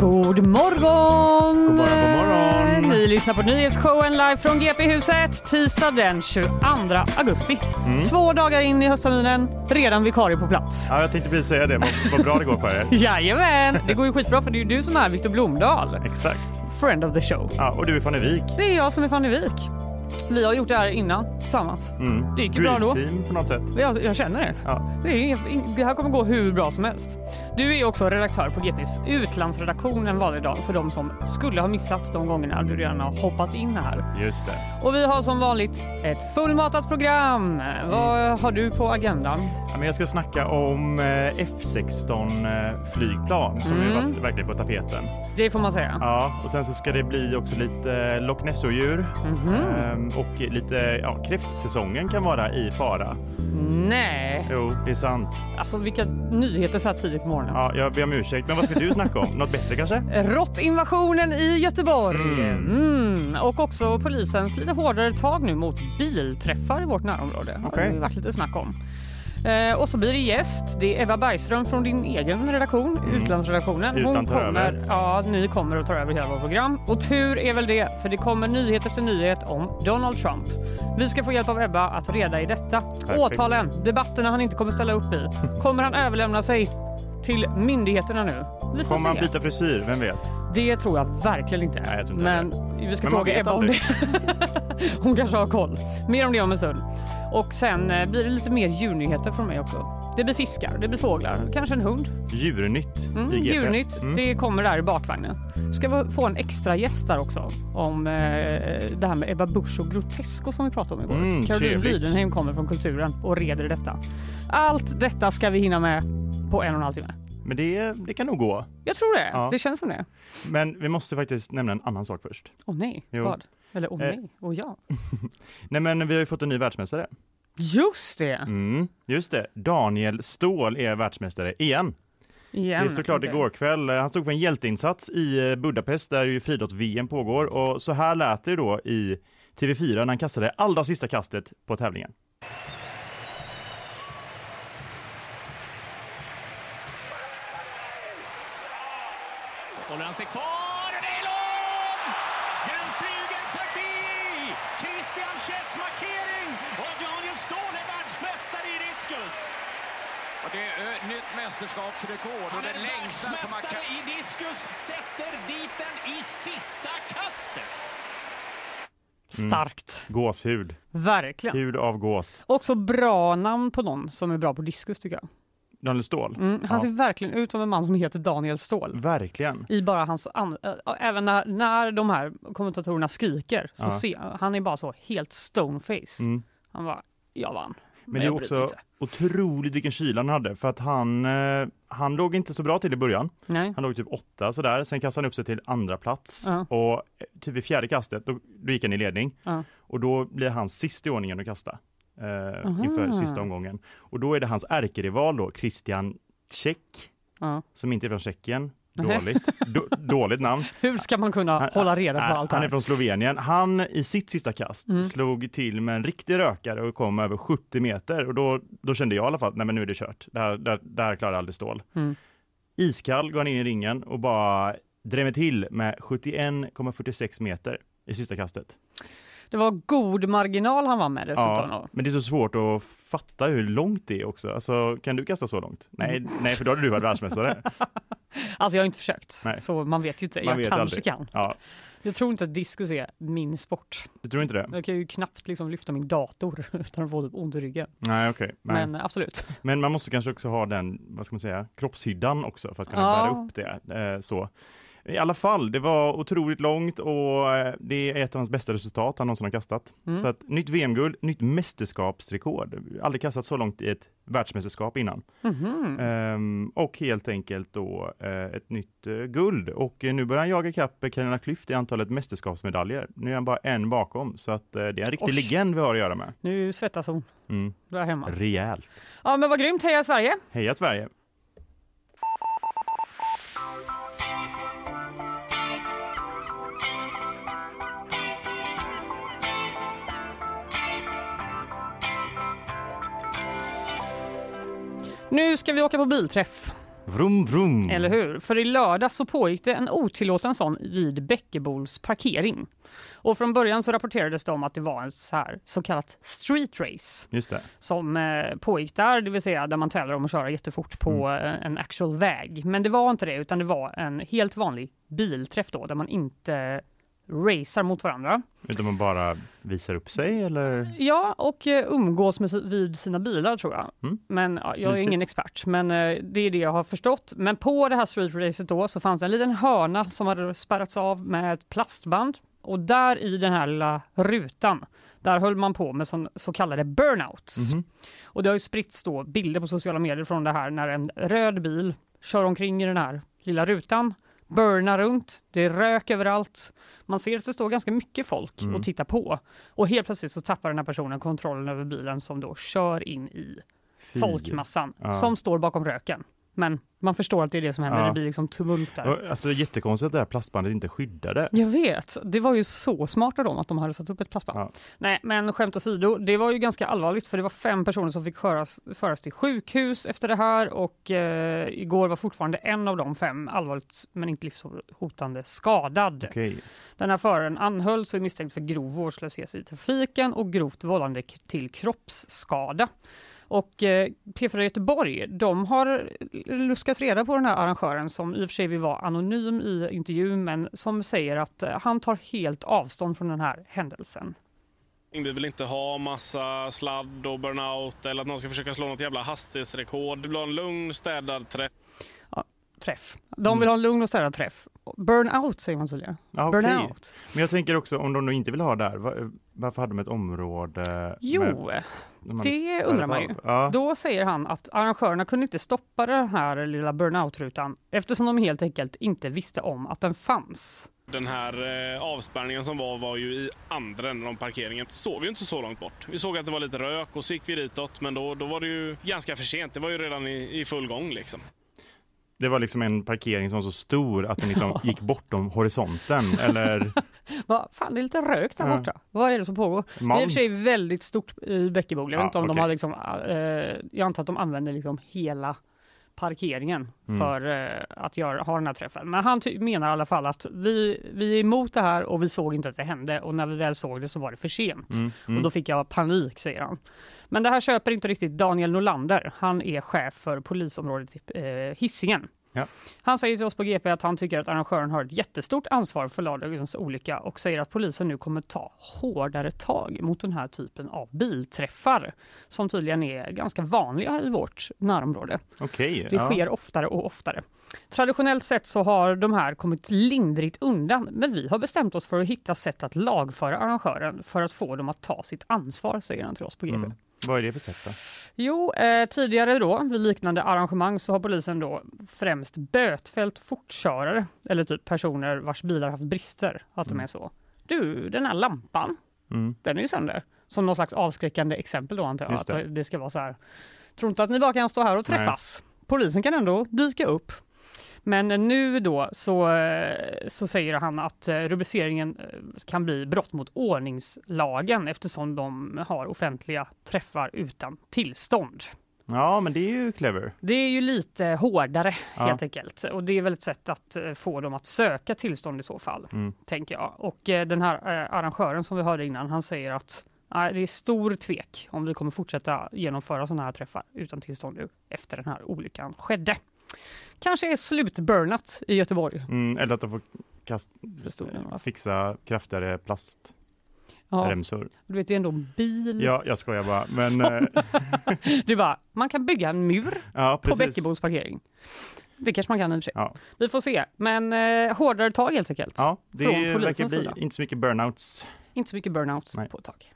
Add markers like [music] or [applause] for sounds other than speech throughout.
God morgon! God morgon, god morgon. Ni lyssnar på nyhetsshowen live från GP-huset tisdag den 22 augusti. Mm. Två dagar in i höstterminen, redan vikarie på plats. Ja, jag tänkte precis säga det. Vad, vad bra det går för er. [laughs] Jajamän! Det går ju skitbra för det är ju du som är Viktor Blomdahl, Exakt. friend of the show. Ja, och du är Fannevik. Det är jag som är Fanny Wik. Vi har gjort det här innan tillsammans. Mm. Det gick ju bra då. Team på något sätt. Jag, jag känner det. Ja. Det, är, det här kommer gå hur bra som helst. Du är också redaktör på GPs utlandsredaktion en vanlig dag för de som skulle ha missat de gångerna du redan har hoppat in här. Just det. Och vi har som vanligt ett fullmatat program. Vad har du på agendan? Ja, men jag ska snacka om eh, F16 eh, flygplan som Mm. varit verkligen på tapeten. Det får man säga. Ja, och sen så ska det bli också lite Loch Ness-djur Mhm. ehm, och lite ja, kräftsäsongen kan vara i fara. Nej, Jo, det är sant. alltså vilka nyheter så här tidigt på morgonen. Ja, jag ber om ursäkt, men vad ska du snacka om? Något bättre kanske? Råttinvasionen i Göteborg. Mm. Mm. Och också polisens lite hårdare tag nu mot bilträffar i vårt närområde. Har Okej. det ju varit lite snack om. Eh, och så blir det gäst. Det är Eva Bergström från din egen redaktion, utlandsredaktionen. Mm. Utan tar kommer, över. ja, ni kommer att ta över hela vårt program. Och tur är väl det, för det kommer nyhet efter nyhet om Donald Trump. Vi ska få hjälp av Ebba att reda i detta. Åtalen, debatterna han inte kommer ställa upp i. [laughs] Kommer han överlämna sig till myndigheterna nu? Vi får Kommer man se. byta frisyr? Vem vet? Det tror jag verkligen inte. Nej, jag inte Men vi ska Men fråga Ebba om det. [laughs] Hon kanske har koll. Mer om det om en stund. Och sen eh, blir det lite mer djurnyheter från mig också. Det blir fiskar, det blir fåglar, kanske en hund. Djurnytt Mm, i GP. djurnytt, Mm. det kommer där i bakvagnen. Ska vi få en extra gäst där också om eh, det här med Ebba Busch och Grotesco som vi pratade om igår. Mm, Caroline. Widenheim kommer från Kulturen och reder detta. Allt detta ska vi hinna med på en och en halv timme. Men det, det kan nog gå. Jag tror det. Ja. Det känns som det. Men vi måste faktiskt nämna en annan sak först. Åh nej, Jo. vad? Eller Eh. nej, och ja. [laughs] Nej men vi har ju fått en ny världsmästare. Just det! Mm, just det. Daniel Ståhl är världsmästare igen. Igen. Det stod klart okej. igår kväll. Han stod för en hjälteinsats i eh, Budapest där ju friidrotts-VM pågår och så här lät det då i TV4 när han kastade allra sista kastet på tävlingen. Håller han sig kvar och det är långt! Den flyger förbi! Christian Chess markering och Daniel Ståhl är världsmästare i diskus. Och det är ö, nytt mästerskapsrekord Han och är det längsta som man världsmästare kan... i diskus, sätter dit den i sista kastet. Starkt. Gåshud. Verkligen. Hud av gås. Också bra namn på någon som är bra på diskus tycker jag. Daniel Ståhl. Mm, han Ja. ser verkligen ut som en man som heter Daniel Ståhl. Verkligen. I bara hans... An- äh, även när, när de här kommentatorerna skriker så Ja. ser han är bara så helt stoneface. Mm. Han bara, jag vann. Men det är också otroligt vilken kyla han hade för att han, eh, han låg inte så bra till i början. Nej. Han låg typ åtta sådär, sen kastade han upp sig till andra plats Ja. och eh, typ vid fjärde kastet då, då gick han i ledning Ja. och då blir han sist i ordningen att kasta eh, Aha. inför sista omgången. Och då är det hans ärkerival då, Christian Tjeck, Ja. som inte är från Tjeckien. Dåligt, då, dåligt namn. [laughs] Hur ska man kunna Han- hålla reda på allt Han är här? från Slovenien. Han i sitt sista kast Mm. slog till med en riktig rökare och kom över 70 meter och då, då kände jag i alla fall, nej men nu är det kört. Det här, det här, det här klarar aldrig stål. Mm. Iskall går han in i ringen och bara drämmer till med 71,46 meter i sista kastet. Det var god marginal han var med dessutom. Ja, men det är så svårt att fatta hur långt det är också. Alltså, kan du kasta så långt? Nej, nej för då hade du varit världsmästare. [laughs] Alltså jag har inte försökt, Nej. så man vet ju inte. Man jag vet kanske aldrig. kan. Ja, Jag tror inte att diskus är min sport. du tror inte det? Jag kan ju knappt liksom lyfta min dator [laughs] utan att få typ ont i ryggen. Nej, okej. Nej. Men eh, absolut. [laughs] Men man måste kanske också ha den, vad ska man säga, kroppshyddan också för att kunna Ja. bära upp det. Eh, så. I alla fall, det var otroligt långt och eh, det är ett av hans bästa resultat han någonsin har kastat. Mm. Så att nytt VM-guld, nytt mästerskapsrekord. Aldrig kastat så långt i ett världsmästerskap innan. Mhm. Ehm, och helt enkelt då eh, ett nytt eh, guld. Och nu börjar han jaga ikapp Carolina Klüft i antalet mästerskapsmedaljer. Nu är han bara en bakom, så att det är en riktig Oj. legend vi har att göra med. Nu svettas hon Mm. där hemma. Rejält. Ja men vad grymt, heja Sverige! Heja Sverige! Nu ska vi åka på bilträff, Vrum vrum! eller hur? För i lördag så pågick det en otillåten sån vid Bäckebols parkering. Och från början så rapporterades det om att det var en så, här, så kallat street race Just det. som eh, pågick där, det vill säga där man tävlar om att köra jättefort på eh, en actual väg. Men det var inte det, utan det var en helt vanlig bilträff då, där man inte racear mot varandra. Utan man bara visar upp sig eller? Ja, och eh, umgås med, vid sina bilar tror jag. Mm. Men ja, jag är Mysigt. ingen expert, men eh, det är det jag har förstått. Men på det här streetracet då så fanns det en liten hörna som hade spärrats av med ett plastband och där i den här lilla rutan, där höll man på med sån, så kallade burnouts. Mhm. Och det har ju spritts då bilder på sociala medier från det här när en röd bil kör omkring i den här lilla rutan, burnar runt, det är rök överallt. Man ser att det står ganska mycket folk Mm. och tittar på. Och helt plötsligt så tappar den här personen kontrollen över bilen som då kör in i Fy. folkmassan Ja. som står bakom röken. Men man förstår att det är det som händer, Ja. det blir liksom tumult där. Alltså jättekonstigt att det här plastbandet inte skyddade. Jag vet, det var ju så smart av dem att de hade satt upp ett plastband. Ja. Nej, men skämt åsido, det var ju ganska allvarligt för det var fem personer som fick föras, föras till sjukhus efter det här och eh, igår var fortfarande en av de fem allvarligt men inte livshotande skadad. Okej. Den här föraren anhölls och är misstänkt för grov vårdslöshet i trafiken och grovt vållande till kroppsskada. Och eh, P4 Göteborg, de har luskat reda på den här arrangören som i och för sig vill vara anonym i intervjun men som säger att eh, han tar helt avstånd från den här händelsen. Vi vill inte ha massa sladd och burnout eller att någon ska försöka slå något jävla hastighetsrekord. Det vill ha en lugn, städad träff. Träff. De vill ha en lugn och städad träff. Burnout säger man tydligen. Okej. Burnout. Men jag tänker också om de då inte vill ha där, va- varför hade de ett område? Jo, med- det undrar man ju. Ja. Då säger han att arrangörerna kunde inte stoppa den här lilla burnout-rutan eftersom de helt enkelt inte visste om att den fanns. Den här eh, avspärrningen som var var ju i andra änden av parkeringen. Såg ju inte så långt bort. Vi såg att det var lite rök och så gick vi ditåt men då, då var det ju ganska för sent. Det var ju redan i, i full gång liksom. Det var liksom en parkering som var så stor att den liksom [laughs] gick bortom horisonten eller [laughs] Va, fan, det är lite rök där Ja. borta. Vad är det som pågår? Det är i och för sig väldigt stort i Bäckebol. Jag vet Ja, inte om de okej. har liksom, eh, jag antar att de använder liksom hela parkeringen Mm. för eh, att göra, ha den här träffen. Men han menar i alla fall att vi, vi är emot det här och vi såg inte att det hände och när vi väl såg det så var det för sent. Mm, Och mm. då fick jag panik, säger han. Men det här köper inte riktigt Daniel Nolander. Han är chef för polisområdet eh, Hisingen. Ja. Han säger till oss på GP att han tycker att arrangören har ett jättestort ansvar för lördagens olycka och säger att polisen nu kommer ta hårdare tag mot den här typen av bilträffar som tydligen är ganska vanliga i vårt närområde. Okej. Det ja. sker oftare och oftare. Traditionellt sett så har de här kommit lindrigt undan, men vi har bestämt oss för att hitta sätt att lagföra arrangören för att få dem att ta sitt ansvar, säger han till oss på GP. Mm. Vad är det för sätt då? Jo, eh, tidigare då vid liknande arrangemang så har polisen då främst bötfällt fortkörare eller typ personer vars bilar haft brister. Att de Mm. är så. Du, den här lampan, Mm. den är ju sönder. Som någon slags avskräckande exempel då antar jag. Just det. Att det ska vara så här. Tror inte att ni bara kan stå här och träffas. Polisen kan ändå dyka upp. Men nu då så, så säger han att eh, rubriceringen eh, kan bli brott mot ordningslagen eftersom de har offentliga träffar utan tillstånd. Ja, men det är ju clever. Det är ju lite hårdare Ja. helt enkelt och det är väl ett sätt att eh, få dem att söka tillstånd i så fall, Mm. tänker jag. Och den här arrangören som vi hörde innan, han säger att nej, det är stor tvek om vi kommer fortsätta genomföra sådana här träffar utan tillstånd nu efter den här olyckan skedde. Kanske är slutburnat i Göteborg. Mm, eller att de får kast, fixa kraftigare plastremsor. Ja, du vet, det är ändå en bil. Ja, jag skojar bara. Men eh, [laughs] Du bara, man kan bygga en mur ja, på. Bäckebos parkering. Det kanske man kan i och för sig. Ja. Vi får se. Men eh, hårdare tag helt enkelt. Ja, det Från verkar bli sida. inte så mycket burnouts. Inte så mycket burnouts Nej. på ett tag.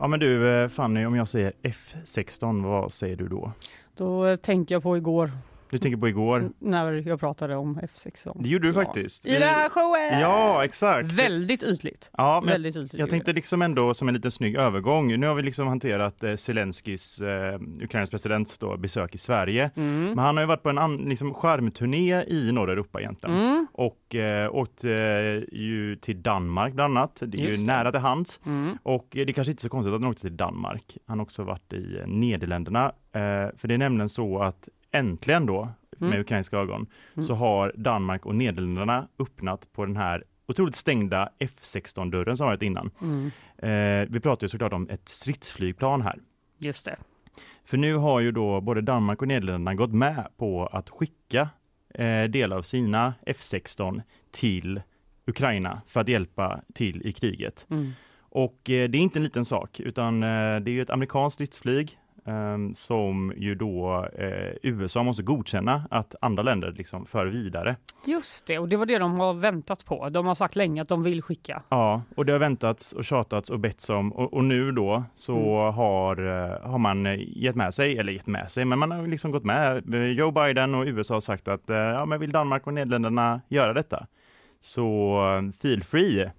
Ja men du eh, Fanny, om jag säger F16, vad säger du då? Då eh, tänker jag på igår du tänker på igår? när jag pratade om F16. Det gjorde du Ja. faktiskt. I den här showen! Ja, exakt. Väldigt ytligt. Ja, men Väldigt ytligt. jag tänkte liksom ändå som en liten snygg övergång. Nu har vi liksom hanterat eh, Zelenskyjs, eh, Ukrainas presidents då, besök i Sverige. Mm. Men han har ju varit på en an, liksom, skärmturné i norra Europa egentligen. Mm. Och eh, åkt eh, ju till Danmark bland annat. Det är Just ju det. nära till hands. Mm. Och eh, det är kanske inte så konstigt att han åkte till Danmark. Han har också varit i eh, Nederländerna. Eh, för det är nämligen så att äntligen då, med Mm. ukrainska ögon, Mm. så har Danmark och Nederländerna öppnat på den här otroligt stängda F16-dörren som varit innan. Mm. Eh, vi pratar ju såklart om ett stridsflygplan här. Just det. För nu har ju då både Danmark och Nederländerna gått med på att skicka eh, delar av sina F16 till Ukraina för att hjälpa till i kriget. Mm. Och eh, det är inte en liten sak, utan eh, det är ju ett amerikanskt stridsflyg eh, som ju då eh, USA måste godkänna att andra länder liksom för vidare. Just det, och det var det de har väntat på. De har sagt länge att de vill skicka. Ja, och det har väntats och tjatats och betts om och, och nu då så har, eh, har man eh, gett med sig, eller gett med sig, men man har liksom gått med. Joe Biden och USA har sagt att eh, ja, men vill Danmark och Nederländerna göra detta så feel free.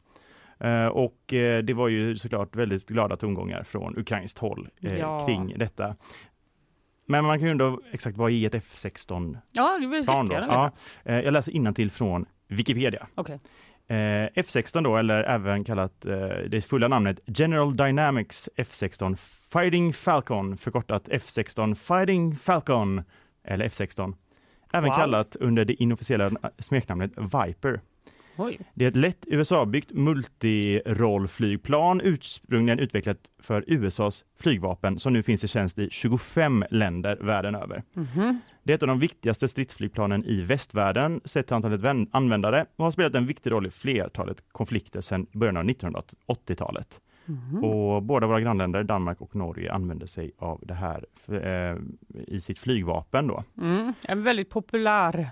Eh, och eh, det var ju såklart väldigt glada tongångar från ukrainskt håll eh, Ja. kring detta. Men man kan ju undra exakt vad är ett F16 Ja, det vill plan då? Ja, jag läser innantill från Wikipedia. Eh, F16 då, eller även kallat det fulla namnet General Dynamics F16 Fighting Falcon, förkortat F16 Fighting Falcon, eller F16. Även Wow. kallat under det inofficiella smeknamnet Viper. Oj. Det är ett lätt USA-byggt multirollflygplan ursprungligen utvecklat för USAs flygvapen som nu finns i tjänst i 25 länder världen över. Mhm. Det är ett av de viktigaste stridsflygplanen i västvärlden sett till antalet vän- användare och har spelat en viktig roll i flertalet konflikter sedan början av 1980-talet. Mhm. Och båda våra grannländer, Danmark och Norge, använder sig av det här eh, i sitt flygvapen. Då. Mm. En väldigt populär.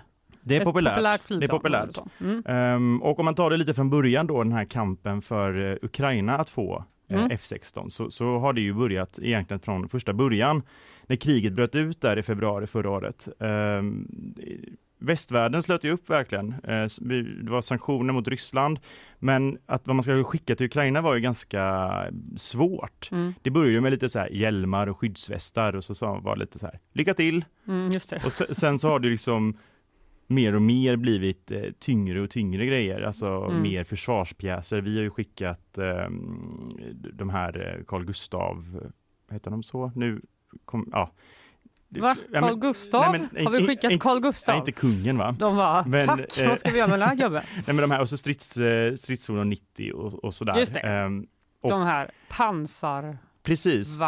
Det är ett populärt. populärt det är populärt. så. Mm. Ehm, och om man tar det lite från början då, den här kampen för eh, Ukraina att få eh, Mm. F16, så, så har det ju börjat egentligen från första början, när kriget bröt ut där i februari förra året. Ehm, västvärlden slöt ju upp verkligen. Eh, det var sanktioner mot Ryssland, men att vad man ska skicka till Ukraina var ju ganska svårt. Mm. Det började med lite så här hjälmar och skyddsvästar och så sa var lite så här, lycka till! Mm, just det. Och sen, så har det liksom mer och mer blivit eh, tyngre och tyngre grejer, alltså Mm. mer försvarspjäser. Vi har ju skickat eh, de här eh, Carl Gustav, heter de så? Nu kom, ja. Va? Carl Gustav? nej, men- har vi skickat in- Carl Gustav? Nej, inte kungen va? De var Men, tack, eh, vad ska vi göra med den här gubben? [laughs] Nej men de här, och så strids, eh, stridsfordon 90 och, och sådär. Just det. Ehm, Och- De här pansarvagnarna. Precis.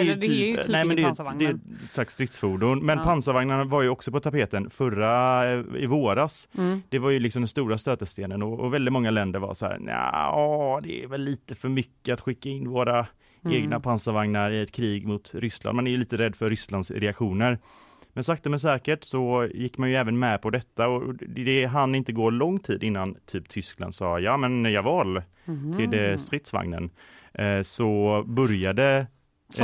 Eller ju det är ju typ nej, men det är, det är ett slags stridsfordon. Men Ja. pansarvagnarna var ju också på tapeten förra, eh, i våras. Mm. Det var ju liksom den stora stötestenen och, och väldigt många länder var så här, ja, det är väl lite för mycket att skicka in våra Mm. egna pansarvagnar i ett krig mot Ryssland. Man är ju lite rädd för Rysslands reaktioner. Men sakta men säkert så gick man ju även med på detta och det, det hann inte gå lång tid innan typ Tyskland sa ja men javal Mhm. till eh, stridsvagnen. Eh, så började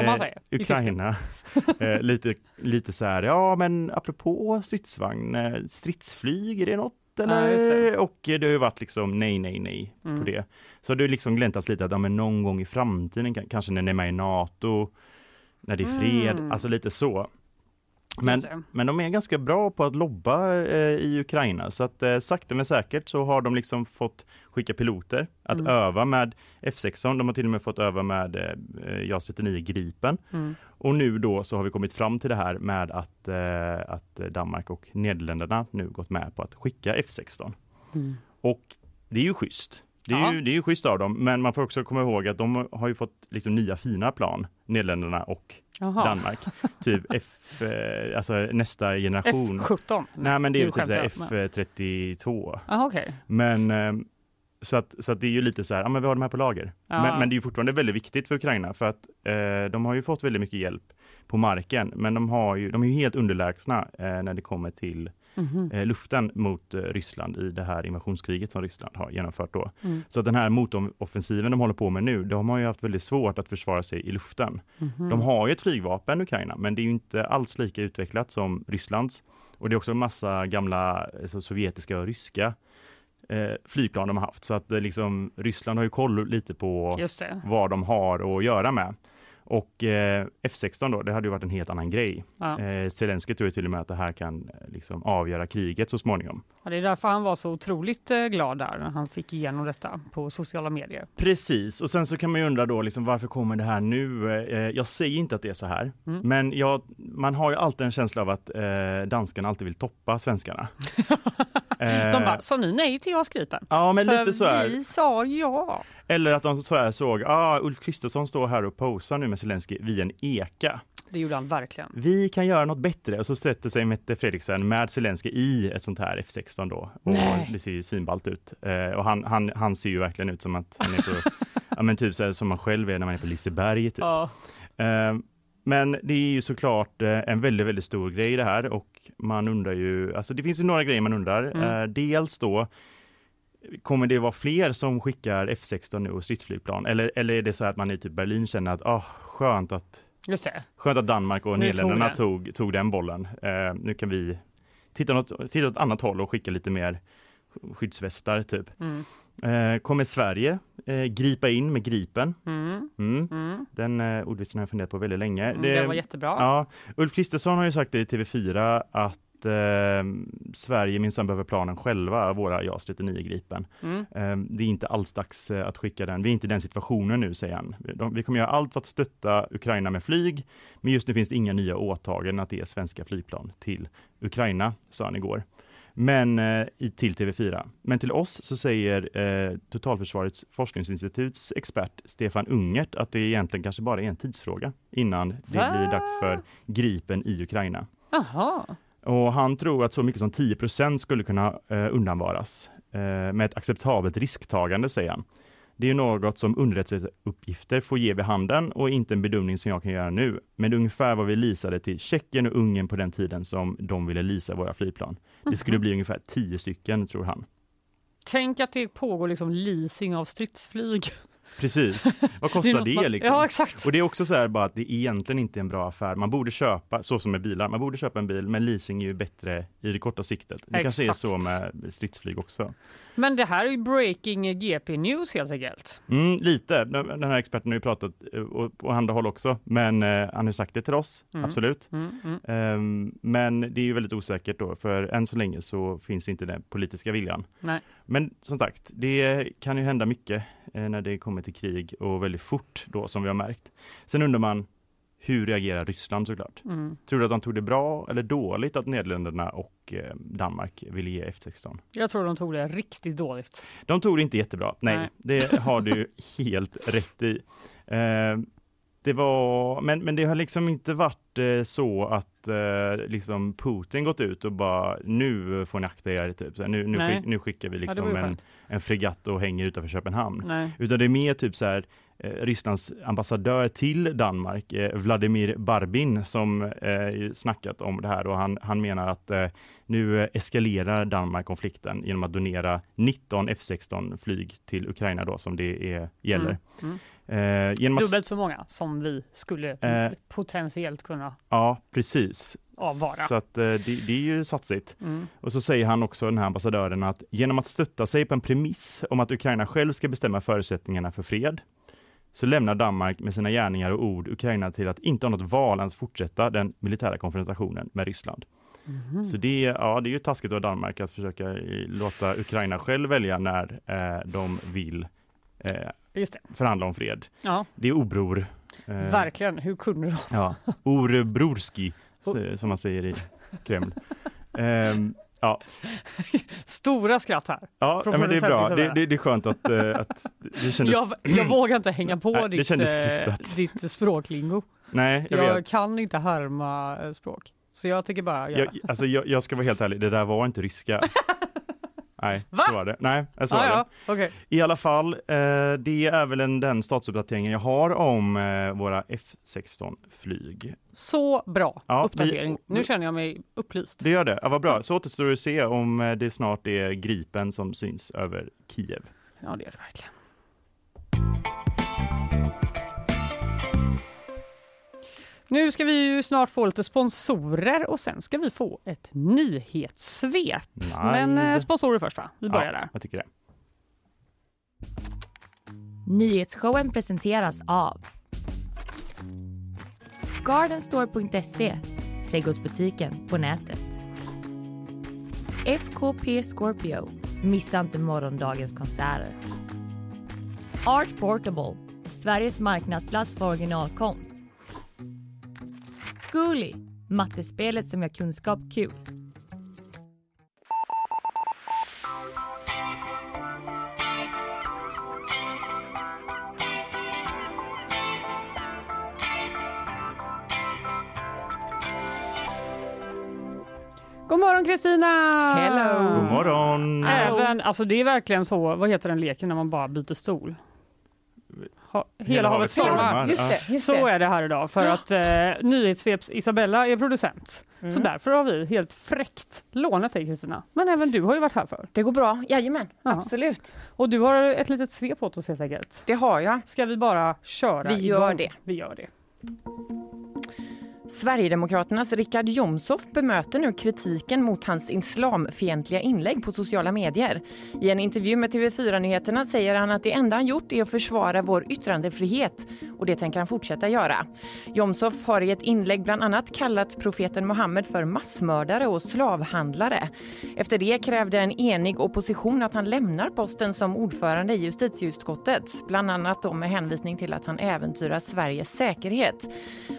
eh. Ukraina [laughs] eh, lite, lite så här, ja men apropå stridsvagn, eh, stridsflyg, är det något? Eller? Ja, och det har ju varit liksom nej, nej, nej Mm. på det. Så det har liksom gläntats lite att ja, men någon gång i framtiden, kan- kanske när ni är med i NATO, när det är fred, Mm. alltså lite så. Men, men de är ganska bra på att lobba eh, i Ukraina så att eh, sakta men säkert så har de liksom fått skicka piloter att Mm. öva med F16. De har till och med fått öva med eh, JAS 39 Gripen. Mm. Och nu då så har vi kommit fram till det här med att, eh, att Danmark och Nederländerna nu gått med på att skicka F16. Mm. Och det är ju schysst. Det är, Ja. ju, det är ju schysst av dem, men man får också komma ihåg att de har ju fått liksom nya fina plan, Nederländerna och Jaha. Danmark. typ [laughs] F, eh, alltså nästa generation. F17? Nej men det är typ skämtar jag, men- F32. Jaha, okej. Men eh, så att, så att det är ju lite så här, ja men vi har de här på lager. Ja. Men, men det är ju fortfarande väldigt viktigt för Ukraina för att eh, de har ju fått väldigt mycket hjälp på marken, men de, har ju, de är ju helt underlägsna eh, när det kommer till Eh, luften mot eh, Ryssland i det här invasionskriget som Ryssland har genomfört då. Mm. Så att den här motoffensiven de håller på med nu, de har ju haft väldigt svårt att försvara sig i luften. Mhm. De har ju ett flygvapen, Ukraina, men det är ju inte alls lika utvecklat som Rysslands. Och det är också en massa gamla alltså, sovjetiska och ryska eh, flygplan de har haft. Så att det liksom, Ryssland har ju koll lite på vad de har att göra med. Och eh, F16 då, det hade ju varit en helt annan grej. Ja. Eh, Zelenskyj tror ju till och med att det här kan eh, liksom avgöra kriget så småningom. Ja, det är därför han var så otroligt eh, glad där när han fick igenom detta på sociala medier. Precis, och sen så kan man ju undra då liksom, varför kommer det här nu? Eh, jag säger inte att det är så här, Mm. men jag, man har ju alltid en känsla av att eh, danskarna alltid vill toppa svenskarna. Eh, [laughs] De bara, sa ni nej till JAS Gripen? Ja, men För lite så här. vi sa ja. Eller att de så här såg, ah, Ulf Kristersson står här och posar nu med Zelenskyj vid en eka. Det gjorde han verkligen. Vi kan göra något bättre och så sätter sig Mette Fredriksen med Zelenskyj i ett sånt här F16 då. Och Nej. det ser ju svinballt ut. Eh, och han, han, han ser ju verkligen ut som att han är på, [laughs] ja men typ så här, som man själv är när man är på Liseberg typ. Ja. Eh, men det är ju såklart eh, en väldigt, väldigt stor grej det här och man undrar ju, alltså det finns ju några grejer man undrar. Mm. Eh, dels då, kommer det vara fler som skickar F16 nu och stridsflygplan? Eller, eller är det så att man i typ Berlin känner att, ah, skönt att Just det. Skönt att Danmark och Nederländerna tog tog, tog, den bollen. Eh, nu kan vi titta åt, titta åt annat håll och skicka lite mer skyddsvästar typ. Mm. Eh, kommer Sverige eh, gripa in med Gripen? Mm. Mm. Mm. Den eh, ordvitsen har jag funderat på väldigt länge. Mm. Det var jättebra. Ja, Ulf Kristersson har ju sagt det i TV4 att eh, Sverige minsann behöver planen själva, våra JAS 39 Gripen. Mm. Eh, det är inte alls dags eh, att skicka den. Vi är inte i den situationen nu, säger han. De, vi kommer göra allt för att stötta Ukraina med flyg, men just nu finns det inga nya åtaganden att ge svenska flygplan till Ukraina, sa han igår. Men eh, till TV4. Men till oss så säger eh, Totalförsvarets forskningsinstituts expert Stefan Ungert att det egentligen kanske bara är en tidsfråga innan det Va? blir dags för Gripen i Ukraina. Jaha. Och han tror att så mycket som 10% skulle kunna eh, undanvaras eh, med ett acceptabelt risktagande, säger han. Det är något som underrättelseuppgifter får ge vid handen och inte en bedömning som jag kan göra nu. Men det är ungefär vad vi leasade till Tjeckien och Ungern på den tiden som de ville leasa våra flygplan. Det skulle bli ungefär 10 stycken, tror han. Tänk att det pågår liksom leasing av stridsflyg. Precis. [laughs] Vad Det kostar det, man- liksom? Ja, exakt. Och det är också så här bara att det egentligen inte är en bra affär. Man borde köpa, så som med bilar, man borde köpa en bil, men leasing är ju bättre i det korta siktet. Det kanske är så Exakt. med stridsflyg också. Men det här är ju breaking GP news helt enkelt. Mm, lite. Den här experten har ju pratat eh, på andra håll också, men eh, han har sagt det till oss, Mm. absolut. Mm. Ehm, men det är ju väldigt osäkert då, för än så länge så finns inte den politiska viljan. Nej. Men som sagt, det kan ju hända mycket eh, när det kommer till krig och väldigt fort då som vi har märkt. Sen undrar man, hur reagerar Ryssland såklart? Mm. Tror du att de tog det bra eller dåligt att Nederländerna och eh, Danmark ville ge F16? Jag tror de tog det riktigt dåligt. De tog det inte jättebra. Nej, Nej. det har du [laughs] helt rätt i. Eh, det var, men, men det har liksom inte varit eh, så att eh, liksom Putin gått ut och bara nu får ni akta er, typ. Så här, nu, nu, skick, nu skickar vi Ja, liksom ju en, en fregatt och hänger utanför Köpenhamn. Nej. Utan det är mer typ så här eh, Rysslands ambassadör till Danmark, eh, Vladimir Barbin, som eh, snackat om det här och han, han menar att eh, nu eskalerar Danmark konflikten genom att donera 19 F16 flyg till Ukraina då som det är, gäller. Mm. Eh, genom att, Dubbelt så många som vi skulle Eh. potentiellt kunna ja, precis. avvara. Så att, eh, det, det är ju satsigt. Mm. Och så säger han också, den här ambassadören, att genom att stötta sig på en premiss om att Ukraina själv ska bestämma förutsättningarna för fred, så lämnar Danmark med sina gärningar och ord Ukraina till att inte ha något val än att fortsätta den militära konfrontationen med Ryssland. Mhm. Så det, är- ja, det är ju taskigt av Danmark att försöka eh, låta Ukraina själv välja när eh, de vill eh, Just det. förhandla om fred. Ja, Det är obror. Eh, verkligen. Hur kunde de? Ja, Orebrorski, som man säger i Kreml. Ehm, ja, Stora skratt här. Ja, ja men det är bra. Det, det, det är skönt att, eh, att det kändes... Jag, jag vågar inte hänga på Nej, ditt, eh, ditt språklingo. Nej, jag, Jag kan inte härma eh, språk. Så jag tycker bara. Jag, alltså, jag, jag ska vara helt ärlig, det där var inte ryska. [laughs] Nej, Va? så var det. Nej, så ah, var det. ja, okej. I alla fall, eh, det är väl en, den statusuppdateringen jag har om eh, våra F16-flyg. Så bra Ja, uppdatering. vi- Nu känner jag mig upplyst. Det gör det, ja, vad bra. Så återstår det att se om eh, det snart är Gripen som syns över Kiev. Ja, det är det verkligen. Nu ska vi ju snart få lite sponsorer och sen ska vi få ett nyhetssvep. Nice. Men eh, sponsorer först va? Vi börjar ja, där. jag tycker det. Nyhetsshowen presenteras av Gardenstore.se, trädgårdsbutiken på nätet. FKP Scorpio, missa inte morgondagens konserter. Art Portable, Sveriges marknadsplats för originalkonst. Zcooly, mattespelet som gör kunskap kul. God morgon Kristina! Hello. God morgon! Även, alltså det är verkligen så, vad heter den leken när man bara byter stol? Ha, hela, havet stormar. Just det, just Så det. är det här idag för att eh, Nyhetssveps Isabella är producent. Så Mm. därför har vi helt fräckt lånat dig Kristina. Men även du har ju varit här för. Det går bra, jajamän, Ja. absolut. Och du har ett litet svep åt oss helt enkelt. Det har jag. Ska vi bara köra Vi gör igång? det. Vi gör det. Sverigedemokraternas Richard Jomshof bemöter nu kritiken mot hans islamfientliga inlägg på sociala medier. I en intervju med TV4 Nyheterna säger han att det enda han gjort är att försvara vår yttrandefrihet och det tänker han fortsätta göra. Jomshof har i ett inlägg bland annat kallat profeten Muhammed för massmördare och slavhandlare. Efter det krävde en enig opposition att han lämnar posten som ordförande i justitieutskottet, bland annat då med hänvisning till att han äventyrar Sveriges säkerhet.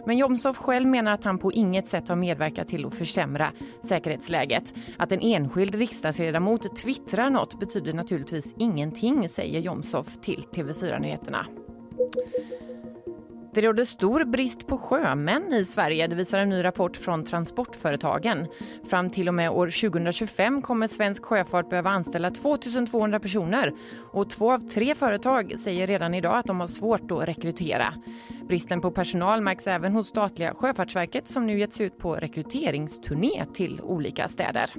Men Jomshof själv menar att han på inget sätt har medverkat till att försämra säkerhetsläget. Att en enskild riksdagsledamot twittrar något betyder naturligtvis ingenting, säger Jomshof till TV4 Nyheterna. Det råder stor brist på sjömän i Sverige, det visar en ny rapport från Transportföretagen. Fram till och med år 2025 kommer svensk sjöfart behöva anställa 2200 personer och två av tre företag säger redan idag att de har svårt att rekrytera. Bristen på personal märks även hos statliga Sjöfartsverket som nu gett sig ut på rekryteringsturné till olika städer.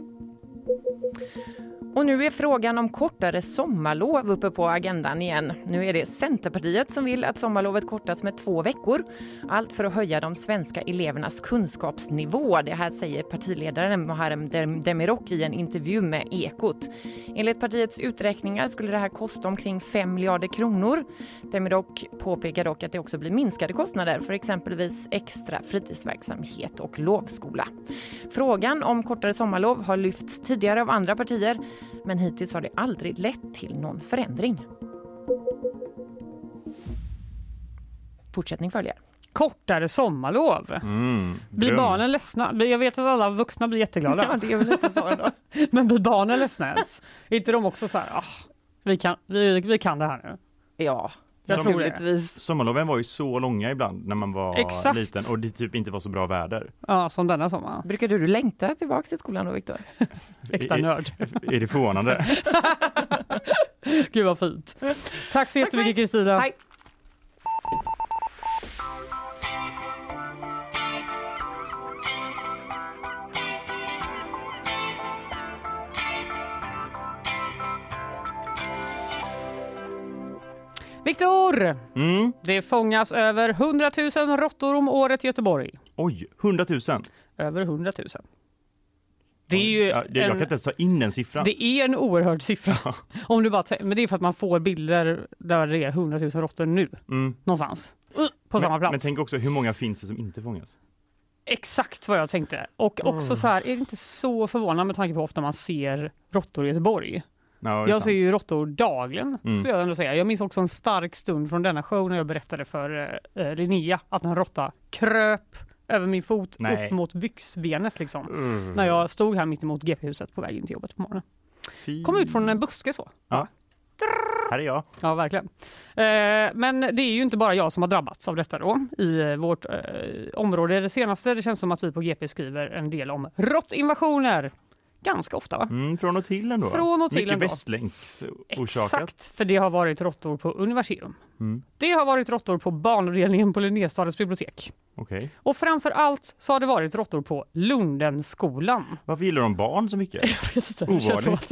Och nu är frågan om kortare sommarlov uppe på agendan igen. Nu är det Centerpartiet som vill att sommarlovet kortas med två veckor. Allt för att höja de svenska elevernas kunskapsnivå. Det här säger partiledaren Muharrem Demirok i en intervju med Ekot. Enligt partiets uträkningar skulle det här kosta omkring 5 miljarder kronor. Demirok påpekar dock att det också blir minskade kostnader för exempelvis extra fritidsverksamhet och lovskola. Frågan om kortare sommarlov har lyfts tidigare av andra partier men hittills har det aldrig lett till någon förändring. Fortsättning följer. Kortare sommarlov. Mm, Blir barnen ledsna? Jag vet att alla vuxna blir jätteglada. det är väl lite så då. [laughs] Men blir barnen ledsna ens? Är inte de också så här, ah, vi, kan, vi, vi kan det här nu? Ja. Naturligtvis. Sommarloven var ju så långa ibland när man var Exakt. liten och det typ inte var så bra väder. Ja, som denna sommar. Brukar du längta tillbaka till skolan då, Viktor? [laughs] Äkta nörd. Är det förvånande? [laughs] Gud vad fint. Tack så jättemycket. Kristina. Viktor! Mm. Det fångas över 100 000 råttor om året i Göteborg. Oj, 100 000! Över 100 000. Det är ju jag kan en, inte ens ta in den siffran. det är en oerhörd siffra. [laughs] Om du bara men det är för att man får bilder där det är 100 000 råttor nu, Mm. någonstans. På samma men, plats. men tänk också, hur många finns det som inte fångas? Exakt vad jag tänkte. Och också så här, är det inte så förvånande med tanke på hur ofta man ser råttor i Göteborg? Ja, Jag ser ju råttor dagligen, Mm. skulle jag ändå säga. Jag minns också en stark stund från denna show när jag berättade för eh, Linnea att en råtta kröp över min fot Nej. upp mot byxbenet liksom. Mm. När jag stod här mitt emot GP-huset på väg in till jobbet på morgonen. Fy. Kom ut från en buske så. Ja. Här är jag. Ja, verkligen. Eh, men det är ju inte bara jag som har drabbats av detta då i eh, vårt eh, område. Det senaste, det känns som att vi på GP skriver en del om råttinvasioner. Ganska ofta va? Mm, från och till ändå. Från och till Mycket ändå. västlänks orsakat. Exakt, för det har varit råttor på Universium. Mm. Det har varit råttor på barnavdelningen på Linnéstadets bibliotek. Okej. Och framför allt så har det varit råttor på Lundenskolan. Varför gillar de barn så mycket? [laughs] Jag vet inte, Ovanligt. att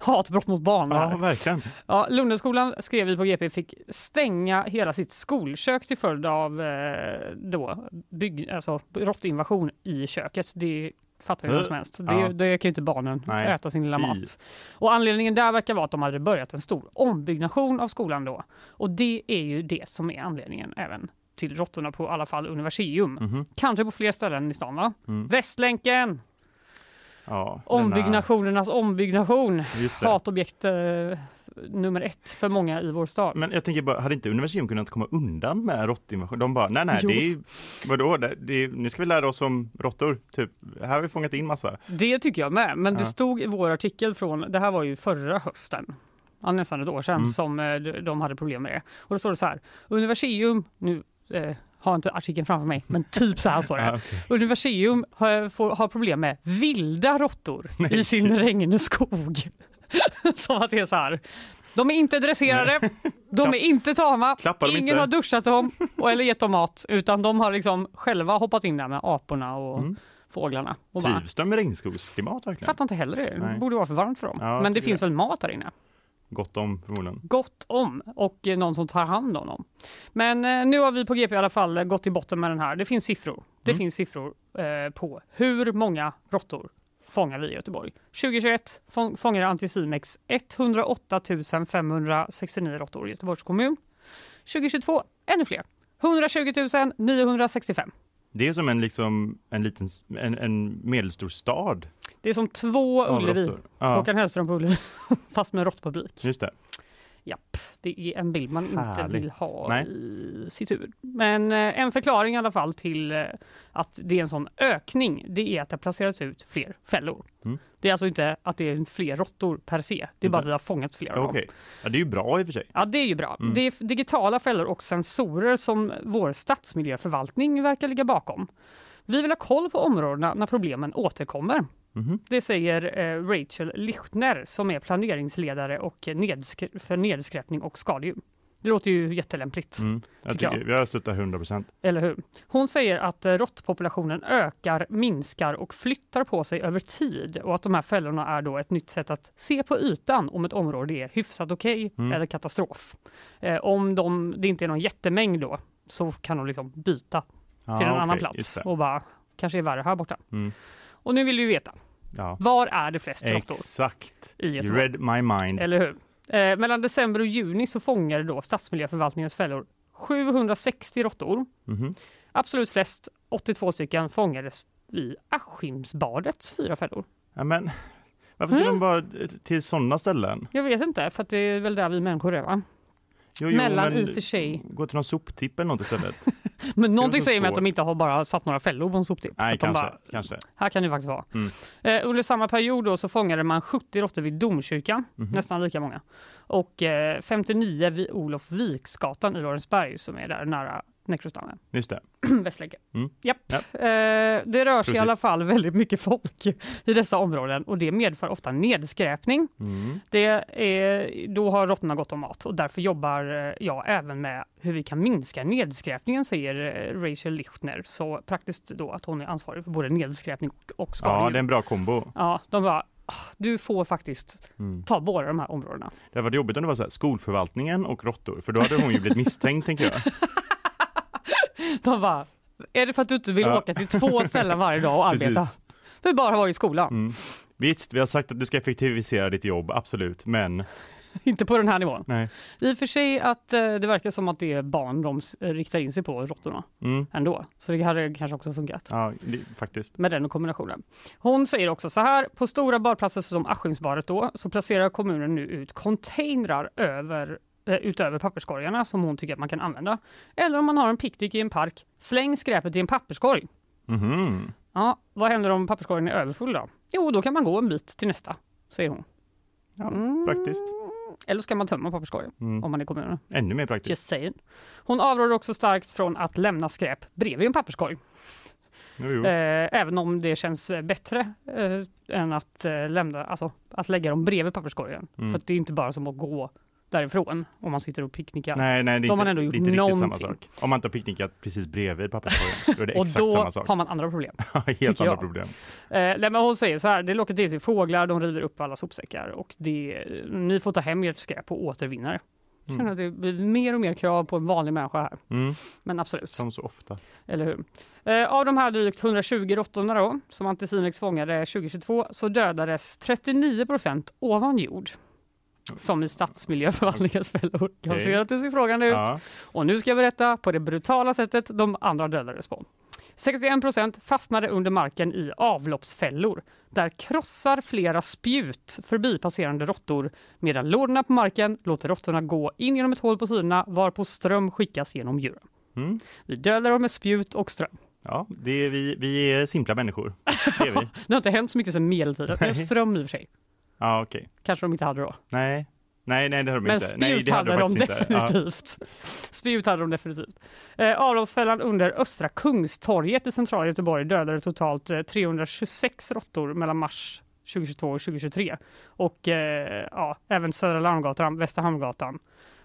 [laughs] hatbrott mot barn. Ja, här. verkligen. Ja, Lundenskolan skrev vi på GP fick stänga hela sitt skolkök till följd av eh, då, bygg, alltså, råttinvasion i köket. Det fattar vem som helst. Det, Ja. det kan ju inte barnen Nej. äta sin lilla mat. Och anledningen där verkar vara att de hade börjat en stor ombyggnation av skolan då. Och det är ju det som är anledningen även till råttorna på alla fall Universium. Mhm. Kanske på fler ställen i stan va? Mm. Västlänken! Ja, Ombyggnationernas ombyggnation. Denna, det. Hatobjekt eh, nummer ett för många i vår stad. Men jag tänker bara, hade inte universium kunnat komma undan med råttinvasion? De bara, nej nej, Jo. det är, vadå, det, det nu ska vi lära oss om råttor, typ. Här har vi fångat in massa. Det tycker jag med, men det Ja. stod i vår artikel från, det här var ju förra hösten, ja, nästan ett år sedan, Mm. som eh, de- de hade problem med det. Och då står det så här, Universium, nu eh, har inte artikeln framför mig, men typ så här står det. [laughs] Ja, okej. Universium har, får, har problem med vilda råttor i sin regnskog. [laughs] Som att det är så här. De är inte dresserade, de är inte tama, ingen inte? har duschat dem och, eller gett dem mat, utan de har liksom själva hoppat in där med aporna och Mm. fåglarna. Och Trivs de med regnskogsklimat verkligen? fattar inte heller det, det borde vara för varmt för dem. Ja, Men det finns det. väl mat där inne? Gott om förmodligen. Gott om och eh, någon som tar hand om dem. Men eh, nu har vi på GP i alla fall gått till botten med den här. Det finns siffror. Det Mm. finns siffror eh, på hur många råttor fångar vi i Göteborg. 2021 fång, fångade Anticimex 108 569 råttor i Göteborgs kommun. 2022 ännu fler. 120 965. Det är som en, liksom, en liten, en, en medelstor stad. Det är som två Ullevi. Ja, Håkan Hellström på Ullevi, [laughs] fast med råttpublik. just det. Japp, det är en bild man inte Härligt. vill ha Nej. i sitt huvud. Men eh, en förklaring i alla fall till eh, att det är en sån ökning, det är att det har placerats ut fler fällor. Mm. Det är alltså inte att det är fler råttor per se, det är bara att vi har fångat fler av Okej. dem. Ja, det är ju bra i och för sig. Ja, det är ju bra. Mm. Det är digitala fällor och sensorer som vår stadsmiljöförvaltning verkar ligga bakom. Vi vill ha koll på områdena när problemen återkommer. Mhm. Det säger eh, Rachel Lichtner som är planeringsledare och nedskr- för nedskräpning och skadedjur. Det låter ju jättelämpligt, Mm. Jag Tycker jag. jag stöttar 100 procent. eller hur? Hon säger att eh, råttpopulationen ökar, minskar och flyttar på sig över tid och att de här fällorna är då ett nytt sätt att se på ytan om ett område är hyfsat okej Mm. eller katastrof. Eh, om de, det inte är någon jättemängd då så kan de liksom byta till en annan plats och bara kanske är värre här borta. Mm. Och nu vill vi veta, Ja. var är det flest råttor Exakt. i You read my mind. Eller hur? Eh, mellan december och juni så fångade då Stadsmiljöförvaltningens fällor 760 råttor. Mhm. Absolut flest, 82 stycken, fångades i Askimsbadets fyra fällor. Ja, men varför ska Mm. de bara till sådana ställen? Jag vet inte, för att det är väl där vi människor är va? Jo, jo, Mellan i och för sig. Gå till någon soptipp eller något istället. [laughs] Men någonting säger mig att de inte har bara satt några fällor på en soptipp. Nej, kanske. bara, kanske. här kan det faktiskt vara. Mm. Eh, under samma period då så fångade man 70 råttor vid Domkyrkan, Mhm. nästan lika många. Och eh, 59 vid Olof Viksgatan i Lorensberg som är där nära Näckrosdammen. Just det. [clears throat] Västlänken. Mm. Japp. Japp. Eh, det rör sig i alla fall väldigt mycket folk [laughs] i dessa områden och det medför ofta nedskräpning. Mm. Det är, då har råttorna gott om mat och därför jobbar eh, jag även med hur vi kan minska nedskräpningen, säger eh, Rachel Lichtner. Så praktiskt då att hon är ansvarig för både nedskräpning och, och Ja, skadedjur. det är en bra kombo. Ja, de bara, "Ah, du får faktiskt Mm. ta båda de här områdena. Det hade varit jobbigt om det var så här, skolförvaltningen och råttor, för då hade hon ju blivit misstänkt, tänker jag. [laughs] De bara, är det för att du inte vill Ja. åka till två ställen varje dag och arbeta? Vi bara vara i skolan, Mm. Visst, vi har sagt att du ska effektivisera ditt jobb, absolut, men [laughs] inte på den här nivån. nej. I och för sig att eh, det verkar som att det är barn de s- riktar in sig på, råttorna, Mm. ändå. Så det hade kanske också funkat. Ja, det, faktiskt. med den kombinationen. Hon säger också så här, på stora badplatser som Askimsbadet då, så placerar kommunen nu ut containrar över eh, utöver papperskorgarna som hon tycker att man kan använda. Eller om man har en picknick i en park, släng skräpet i en papperskorg. Mhm. Ja, vad händer om papperskorgen är överfull då? Jo, då kan man gå en bit till nästa, säger hon. Ja, Mm. praktiskt. Eller ska man tömma papperskorgen Mm. om man är i kommunen. Ännu mer praktiskt. Just saying. Hon avråder också starkt från att lämna skräp bredvid en papperskorg. Jo, jo. Eh, även om det känns eh, bättre eh, än att, eh, lämna, alltså, att lägga dem bredvid papperskorgen. Mm. För att det är inte bara som att gå därifrån om man sitter och picknickar. Nej, nej, det är De inte, ändå gjort inte riktigt samma sak. Om man inte har picknickat precis bredvid papperskorgen, då är det [laughs] och exakt då samma sak. har man andra problem. [laughs] Helt andra jag. problem. Eh, men hon säger så här, det lockar till sig fåglar, de river upp alla sopsäckar och det, ni får ta hem ert skräp och återvinna det. Jag känner Mm. att det blir mer och mer krav på en vanlig människa här. Mm. Men absolut. Som så ofta. Eller hur? Eh, av de här drygt 120 råttorna då, som Anticimex fångade 2022 så dödades 39 procent ovan jord. Som i stadsmiljöförvaltningens fällor. Jag ser att det ser frågande ut. Ja. Och nu ska jag berätta på det brutala sättet de andra dödades på. 61 procent fastnade under marken i avloppsfällor. Där krossar flera spjut förbipasserande råttor medan lådorna på marken låter råttorna gå in genom ett hål på sidorna varpå ström skickas genom djuren. Mm. Vi dödar dem med spjut och ström. Ja, det är vi, vi är simpla människor. Det är vi. [laughs] Det har inte hänt så mycket sedan medeltiden. Det är Nej. ström i och för sig. Ja, okej. Kanske de inte hade då. Nej. Nej, nej, det har de Men inte. spjut Nej, det hade de faktiskt inte. Ja. definitivt. [laughs] Spjut hade de definitivt. Eh, avloppsfällan under Östra Kungstorget i centrala Göteborg dödade totalt eh, 326 råttor mellan mars 2022 och 2023. Och eh, ja, även Södra Larmgatan, Västra Hamngatan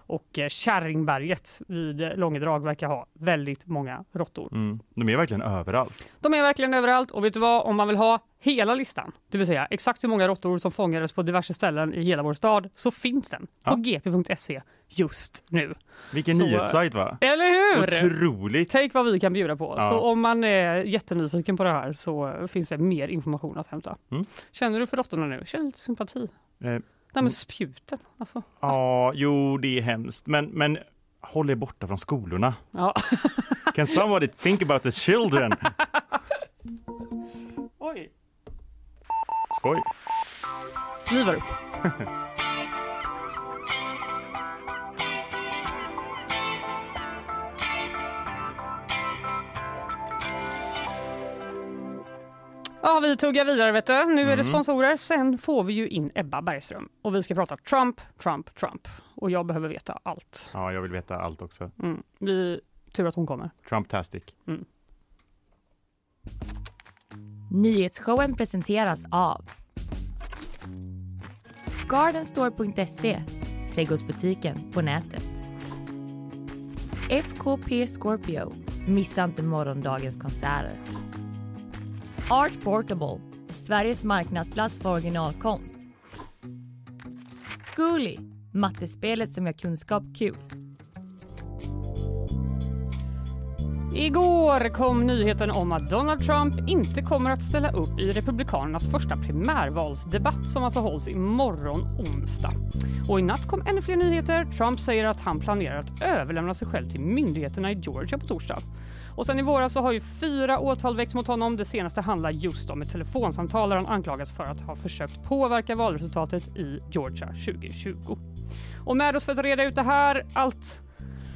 och eh, Kärringberget vid eh, Långedrag verkar ha väldigt många råttor. Mm. De är verkligen överallt. De är verkligen överallt och vet du vad, om man vill ha hela listan, det vill säga exakt hur många råttor som fångades på diverse ställen i hela vår stad, så finns den på Ja. gp.se just nu. Vilken Så- nyhetssajt va? Eller hur? Otroligt! Tänk vad vi kan bjuda på. Ja. Så om man är jättenyfiken på det här så finns det mer information att hämta. Mm. Känner du för råttorna nu? Känner lite sympati? Eh, Här med spjuten. Alltså. Ja, jo, det är hemskt. Men, men håll er borta från skolorna. Ja. [laughs] Can somebody think about the children? Oj. Skoj! Livar upp. [laughs] Ja, vi tuggar vidare vet du. Nu är det Mm. sponsorer. Sen får vi ju in Ebba Bergström och vi ska prata Trump, Trump, Trump. Och jag behöver veta allt. Ja, jag vill veta allt också. Mm. Vi, tur att hon kommer. Trumptastic. Nyhetsshowen presenteras av Gardenstore.se, trädgårdsbutiken på nätet. FKP Scorpio, missa inte morgondagens konserter. Art Portable, Sveriges marknadsplats för originalkonst. Zcooly, mattespelet som gör kunskap kul. Igår kom nyheten om att Donald Trump inte kommer att ställa upp i Republikanernas första primärvalsdebatt som alltså hålls imorgon onsdag. Och i natt kom ännu fler nyheter. Trump säger att han planerar att överlämna sig själv till myndigheterna i Georgia på torsdag. Och sen i våras så har ju fyra åtal väckts mot honom. Det senaste handlar just om ett telefonsamtal där han anklagas för att ha försökt påverka valresultatet i Georgia 2020. Och med oss för att reda ut det här, allt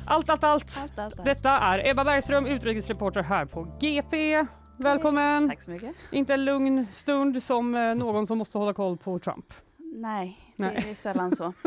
allt, allt, allt. Allt, allt, allt. Detta är Ebba Bergström, utrikesreporter här på GP. Välkommen! Tack så mycket. Inte en lugn stund som eh, någon som måste hålla koll på Trump. Nej, Nej. det är sällan så. [laughs]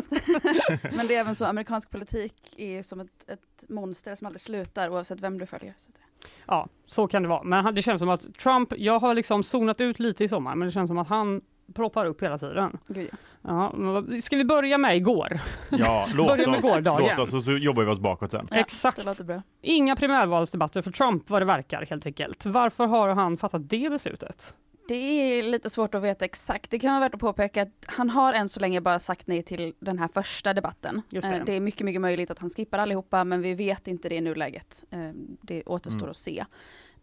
Men det är även så, amerikansk politik är som ett, ett monster som aldrig slutar oavsett vem du följer. Så det- Ja, så kan det vara. Men det känns som att Trump, jag har liksom zonat ut lite i sommar, men det känns som att han ploppar upp hela tiden. Gud, ja. Ja, ska vi börja med igår? Ja, [laughs] låt Börja med oss, låt oss och så jobbar vi oss bakåt sen. Ja, Exakt. Det låter bra. Inga primärvalsdebatter för Trump vad det verkar helt enkelt. Varför har han fattat det beslutet? Det är lite svårt att veta exakt. Det kan vara värt att påpeka att han har än så länge bara sagt nej till den här första debatten. Det. Eh, det är mycket, mycket möjligt att han skippar allihopa, men vi vet inte det i nuläget. Eh, Det återstår Mm. att se.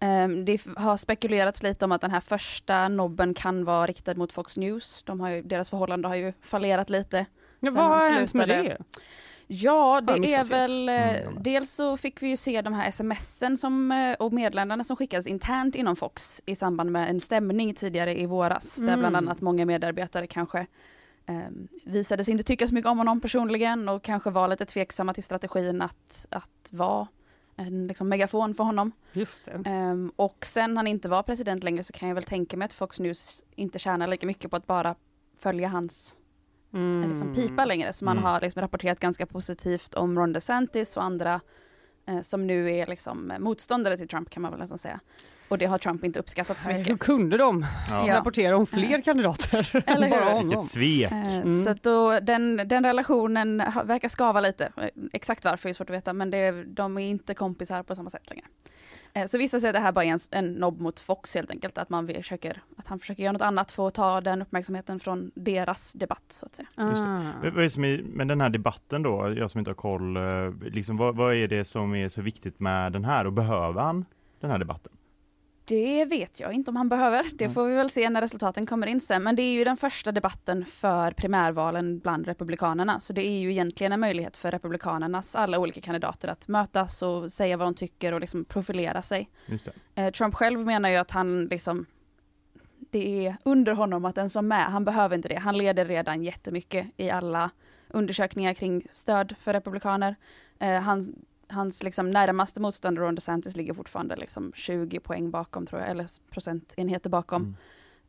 Eh, Det har spekulerats lite om att den här första nobben kan vara riktad mot Fox News. De har ju, deras förhållande har ju fallerat lite. Ja, Sen vad har hänt med slutade. det? Ja, det är väl... eh, Mm. Dels så fick vi ju se de här smsen som, eh, och meddelandena som skickades internt inom Fox i samband med en stämning tidigare i våras. Där Mm. bland annat många medarbetare kanske eh, visade sig inte tycka så mycket om honom personligen och kanske var lite tveksamma till strategin att, att vara en liksom, megafon för honom. Just. Ehm, och sen han inte var president längre så kan jag väl tänka mig att Fox News inte tjänar lika mycket på att bara följa hans Mm. liksom pipa längre. Så man Mm. har liksom rapporterat ganska positivt om Ron DeSantis och andra eh, som nu är liksom motståndare till Trump kan man väl nästan säga. Och det har Trump inte uppskattat så mycket. Då kunde de Ja. Ja. [laughs] rapportera om fler kandidater [laughs] Eller än bara hur? honom. Vilket svek. Eh, Mm. Så att då, den, den relationen verkar skava lite. Exakt varför är svårt att veta, men det, de är inte kompisar på samma sätt längre. Eh, Så vissa säger att det här bara är en, en nobb mot Fox helt enkelt, att, man försöker, att han försöker göra något annat för att ta den uppmärksamheten från deras debatt så att säga. Ah. Med den här debatten då, jag som inte har koll, eh, liksom, vad, vad är det som är så viktigt med den här och behöver han den här debatten? Det vet jag inte om han behöver. Det får vi väl se när resultaten kommer in sen. Men det är ju den första debatten för primärvalen bland republikanerna. Så det är ju egentligen en möjlighet för republikanernas alla olika kandidater att mötas och säga vad de tycker och liksom profilera sig. Eh, Trump själv menar ju att han liksom det är under honom att ens vara med. Han behöver inte det. Han leder redan jättemycket i alla undersökningar kring stöd för republikaner. Eh, han, hans liksom närmaste motståndare Ron DeSantis ligger fortfarande liksom 20 poäng bakom tror jag, eller procentenheter bakom. Mm.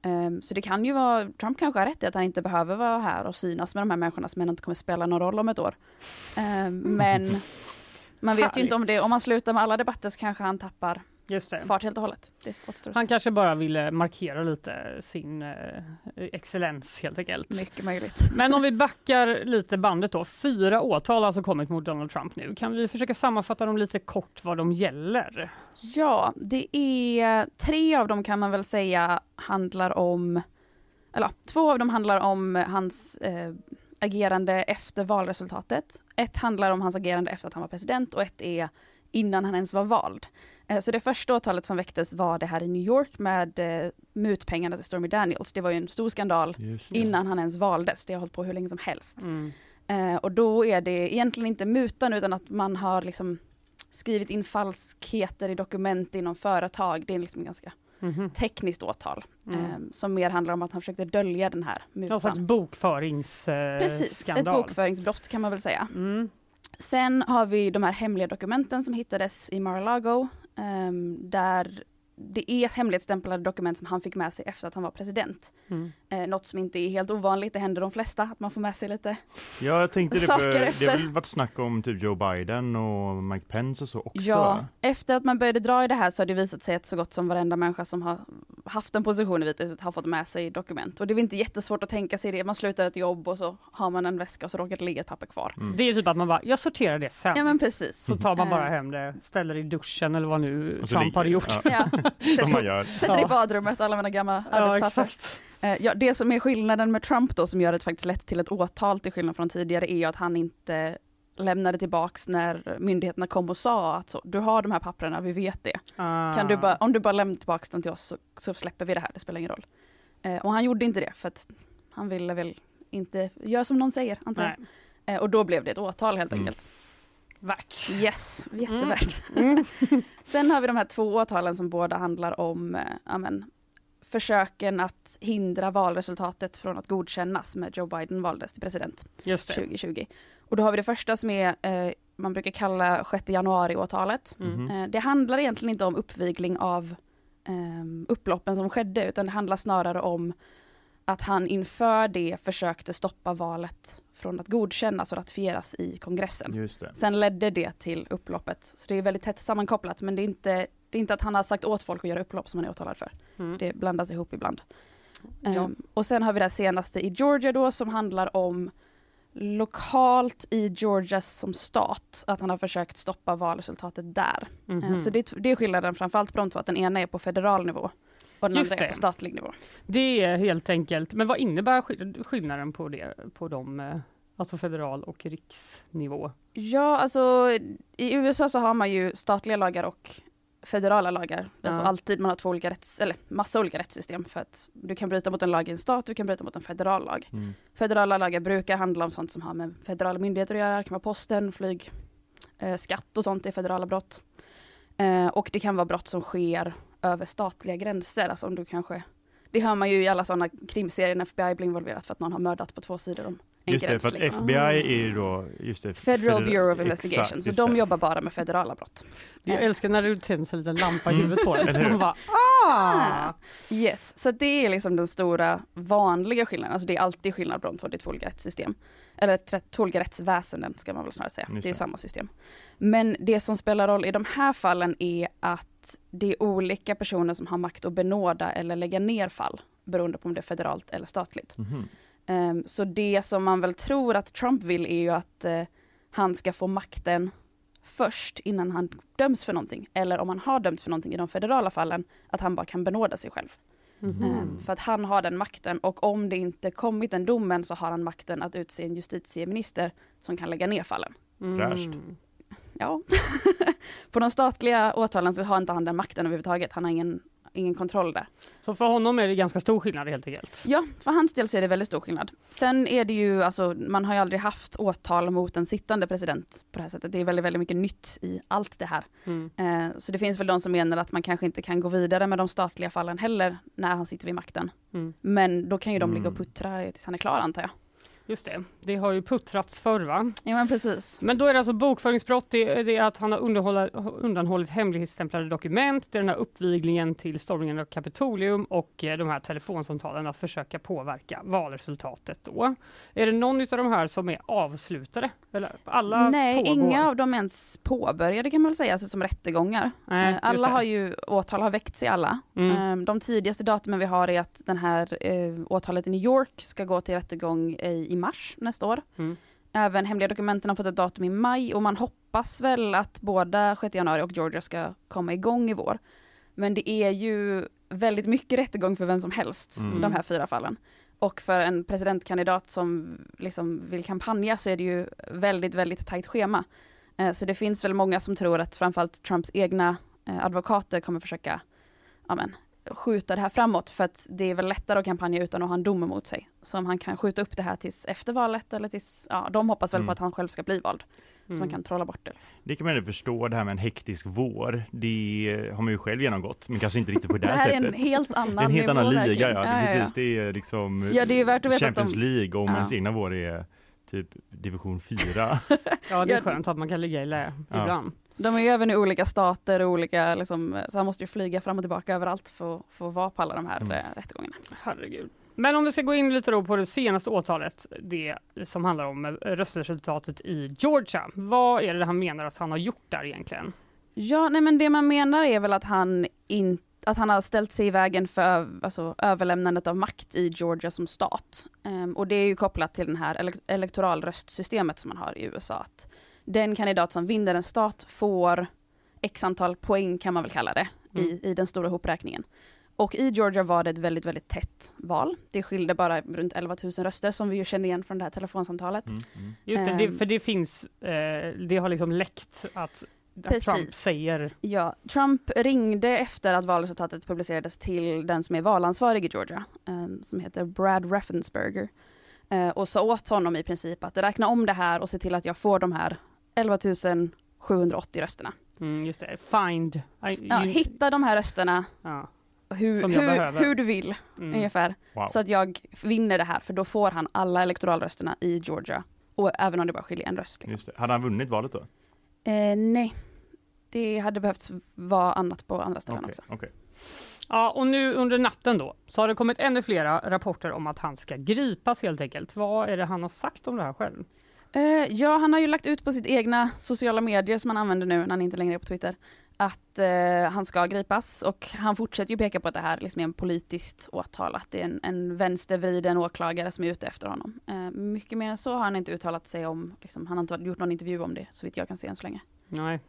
Um, så det kan ju vara, Trump kanske har rätt i att han inte behöver vara här och synas med de här människorna som ändå inte kommer spela någon roll om ett år. Um, men [laughs] man vet ju inte om det, om man slutar med alla debatter så kanske han tappar Just det. fart helt och hållet. Det återstår. Han kanske bara ville markera lite sin eh, excellens helt enkelt. Mycket möjligt. Men om vi backar lite bandet då. Fyra åtal har alltså kommit mot Donald Trump nu. Kan vi försöka sammanfatta dem lite kort vad de gäller? Ja, det är tre av dem kan man väl säga handlar om, eller två av dem handlar om hans eh, agerande efter valresultatet. Ett handlar om hans agerande efter att han var president och ett är innan han ens var vald. Eh, så det första åtalet som väcktes var det här i New York med eh, mutpengarna till Stormy Daniels. Det var ju en stor skandal innan han ens valdes. Det har hållit på hur länge som helst. Mm. Eh, och då är det egentligen inte mutan utan att man har liksom skrivit in falskheter i dokument inom företag. Det är liksom ganska Mhm. tekniskt åtal. Mm. Eh, som mer handlar om att han försökte dölja den här Någon slags mutan. bokföringsskandal. Precis, ett bokföringsbrott kan man väl säga. Mm. Sen har vi de här hemliga dokumenten som hittades i Mar-a-Lago. Ehm, där det är hemligstämplade dokument som han fick med sig efter att han var president. Mm. Eh, något som inte är helt ovanligt, det händer de flesta, att man får med sig lite. Ja, jag tänkte det, Saker för, det har väl varit snack om typ Joe Biden och Mike Pence och så också. Ja, efter att man började dra i det här så har det visat sig att så gott som varenda människa som har haft en position i Vita huset har fått med sig dokument. Och det är väl inte jättesvårt att tänka sig det. Man slutar ett jobb och så har man en väska och så råkar det ligga ett papper kvar. Mm. Det är typ att man bara, jag sorterar det sen. Ja men precis. Så tar man bara Eh. hem det, ställer i duschen eller vad nu Trump har gjort. Ja. Som man gör. Sätter Ja. i badrummet alla mina gamla Ja, arbetspapper. exakt. Eh, ja, det som är skillnaden med Trump då som gör det faktiskt lätt till ett åtal till skillnad från tidigare är ju att han inte lämnade tillbaks när myndigheterna kom och sa att så, du har de här papperna, vi vet det. Kan du Ah. bara, om du bara lämnar tillbaks den till oss så, så släpper vi det här, det spelar ingen roll. Eh, och han gjorde inte det för att han ville väl inte göra som någon säger, antar jag. Eh, och då blev det ett åtal helt Mm. enkelt. Värt. Yes, jättevärt. Mm. [laughs] Sen har vi de här två åtalen som båda handlar om eh, ja, men, försöken att hindra valresultatet från att godkännas med Joe Biden valdes till president Just det. 2020. Och då har vi det första som är, eh, man brukar kalla 6 januari-åtalet. Mm. Eh, det handlar egentligen inte om uppvigling av eh, upploppen som skedde, utan det handlar snarare om att han inför det försökte stoppa valet från att godkännas och ratificeras i kongressen. Just det. Sen ledde det till upploppet. Så det är väldigt tätt sammankopplat, men det är inte, det är inte att han har sagt åt folk att göra upplopp som han är åtalad för. Mm. Det blandas ihop ibland. Ja. Ehm, och sen har vi det här senaste i Georgia då som handlar om lokalt i Georgia som stat, att han har försökt stoppa valresultatet där. Mhm. Ehm, så det, är det är skillnaden framförallt på de två, att den ena är på federal nivå och den Just andra är det. på statlig nivå. Det är helt enkelt, men vad innebär skill- skillnaden på det, på de, eh, alltså federal och riksnivå? Ja, alltså i USA så har man ju statliga lagar och federala lagar. Alltså Ja. alltid man har två olika rätts, eller massa olika rättssystem för att du kan bryta mot en lag i en stat, du kan bryta mot en federal lag. Mm. Federala lagar brukar handla om sånt som har med federala myndigheter att göra. Det kan vara posten, flyg, eh, skatt och sånt är federala brott. Eh, och det kan vara brott som sker över statliga gränser. Alltså om du kanske, det hör man ju i alla sådana krimserier när FBI blir involverat för att någon har mördat på två sidor om en Just det, gräns. för att liksom. FBI är ju då, just det. Federal feder- Bureau of exakt, Investigation, så de det. jobbar bara med federala brott. Jag älskar när det tänds en liten lampa i huvudet på hur? en. Man bara ah! Yes, så det är liksom den stora vanliga skillnaden. Alltså det är alltid skillnad på de två, det är två olika rättssystem. Eller tre- två olika rättsväsenden ska man väl snarare säga. Just Det är det. samma system. Men det som spelar roll i de här fallen är att det är olika personer som har makt att benåda eller lägga ner fall beroende på om det är federalt eller statligt. Mhm. Ehm, så det som man väl tror att Trump vill är ju att eh, han ska få makten först innan han döms för någonting. Eller om han har dömts för någonting i de federala fallen, att han bara kan benåda sig själv. Mhm. Ehm, för att han har den makten och om det inte kommit den domen så har han makten att utse en justitieminister som kan lägga ner fallen. Fräscht. Mm. Ja. [laughs] På de statliga åtalen så har inte han den makten överhuvudtaget. Han har ingen, ingen kontroll där. Så för honom är det ganska stor skillnad helt enkelt. Ja, för hans del så är det väldigt stor skillnad. Sen är det ju, alltså man har ju aldrig haft åtal mot en sittande president på det här sättet. Det är väldigt, väldigt mycket nytt i allt det här. Mm. Eh, så det finns väl de som menar att man kanske inte kan gå vidare med de statliga fallen heller när han sitter vid makten. Mm. Men då kan ju de ligga och Mm. puttra tills han är klar antar jag. Just det, det har ju puttrats förr va? Ja men precis. Men då är det alltså bokföringsbrott, det är, att han har undanhållit hemligstämplade dokument, det är den här uppviglingen till stormningen av Kapitolium och eh, de här telefonsamtalen att försöka påverka valresultatet då. Är det någon av de här som är avslutade? Eller alla Nej, pågår? inga av dem ens påbörjade kan man väl säga, alltså som rättegångar. Nej, Eh, alla har ju, åtal har väckts i alla. Mm. Eh, De tidigaste datumen vi har är att den här eh, åtalet i New York ska gå till rättegång i, i mars nästa år. Mm. Även hemliga dokumenten har fått ett datum i maj och man hoppas väl att båda 6 januari och Georgia ska komma igång i vår. Men det är ju väldigt mycket rättegång för vem som helst, Mm. de här fyra fallen. Och för en presidentkandidat som liksom vill kampanja så är det ju väldigt, väldigt tajt schema. Eh, Så det finns väl många som tror att framförallt Trumps egna eh, advokater kommer försöka ja, men, skjuta det här framåt för att det är väl lättare att kampanja utan att ha en dom emot sig. Så om han kan skjuta upp det här tills efter valet eller tills, ja de hoppas väl Mm. på att han själv ska bli vald. Så Mm. man kan trolla bort det. Det kan man ju förstå, det här med en hektisk vår. Det har man ju själv genomgått, men kanske inte riktigt på det, [laughs] Det här här är sättet. en helt annan Det är en helt annan liga, ja. Ja. Precis, det är liksom Ja, det är värt att veta att Champions de- League och Ja. ens egna vår är typ division 4. [laughs] Ja, det är skönt att man kan ligga i lä Ja. ibland. De är ju även i olika stater och olika, liksom, så han måste ju flyga fram och tillbaka överallt för, att- för att vara på alla de här Mm. eh, rättegångarna. Herregud. Men om vi ska gå in lite då på det senaste åtalet, det som handlar om eh, röstresultatet i Georgia. Vad är det han menar att han har gjort där egentligen? Ja, nej men det man menar är väl att han inte att han har ställt sig i vägen för alltså, överlämnandet av makt i Georgia som stat. Ehm, och det är ju kopplat till den här ele- elektoralröstsystemet som man har i USA. Att den kandidat som vinner en stat får x antal poäng kan man väl kalla det i, i den stora hopräkningen. Och i Georgia var det ett väldigt, väldigt tätt val. Det skilde bara runt 11 000 röster som vi ju känner igen från det här telefonsamtalet. Mm, mm. Just det, det Ehm. för det finns, eh, det har liksom läckt att, att Trump Precis. säger Ja, Trump ringde efter att valresultatet publicerades till den som är valansvarig i Georgia, eh, som heter Brad Raffensperger, eh, och sa åt honom i princip att räkna om det här och se till att jag får de här 11 780 rösterna. Mm, just det, find. I, Ja, you- hitta de här rösterna ja, hur, Som jag hur, behöver. hur du vill, mm. ungefär, Wow. så att jag vinner det här, för då får han alla elektoralrösterna i Georgia, och även om det bara skiljer en röst. Liksom. Just det. Hade han vunnit valet då? Eh, nej, det hade behövts vara annat på andra ställen Okej, också. okej. Ja, och nu under natten då så har det kommit ännu flera rapporter om att han ska gripas helt enkelt. Vad är det han har sagt om det här själv? Uh, ja, han har ju lagt ut på sitt egna sociala medier som han använder nu när han inte längre är på Twitter, att uh, han ska gripas och han fortsätter ju peka på att det här liksom är en politiskt åtal, att det är en, en vänstervriden åklagare som är ute efter honom. Uh, mycket mer än så har han inte uttalat sig om, liksom, han har inte gjort någon intervju om det, så vitt jag kan se än så länge. Nej.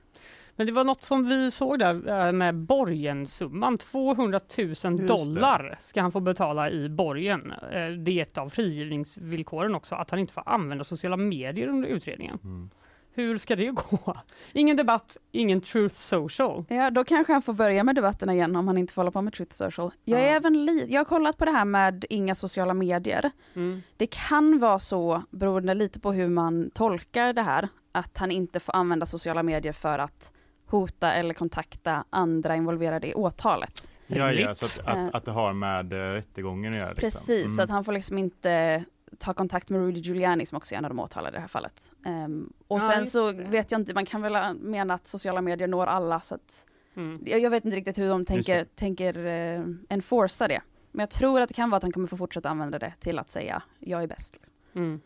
Men det var något som vi såg där eh, med borgensumman. 200 000 det. dollar ska han få betala i borgen. Eh, Det är ett av frigivningsvillkoren också, att han inte får använda sociala medier under utredningen. Mm. Hur ska det [laughs] gå? Ingen debatt, ingen truth social. Ja, då kanske han får börja med debatterna igen om han inte får hålla på med Truth Social. Jag, är Ja. även li- jag har kollat på det här med inga sociala medier. Mm. Det kan vara så, beroende lite på hur man tolkar det här, att han inte får använda sociala medier för att hota eller kontakta andra involverade i åtalet. Ja, ja, så att, att, att det har med eh, rättegången att göra. Liksom. Precis, Mm. så att han får liksom inte ta kontakt med Rudy Giuliani som också är en av de åtalade i det här fallet. Um, och Ja, sen så det. vet jag inte, man kan väl mena att sociala medier når alla så att Mm. jag, jag vet inte riktigt hur de tänker, tänker uh, enforca det. Men jag tror att det kan vara att han kommer få fortsätta använda det till att säga jag är bäst. Liksom. Mm.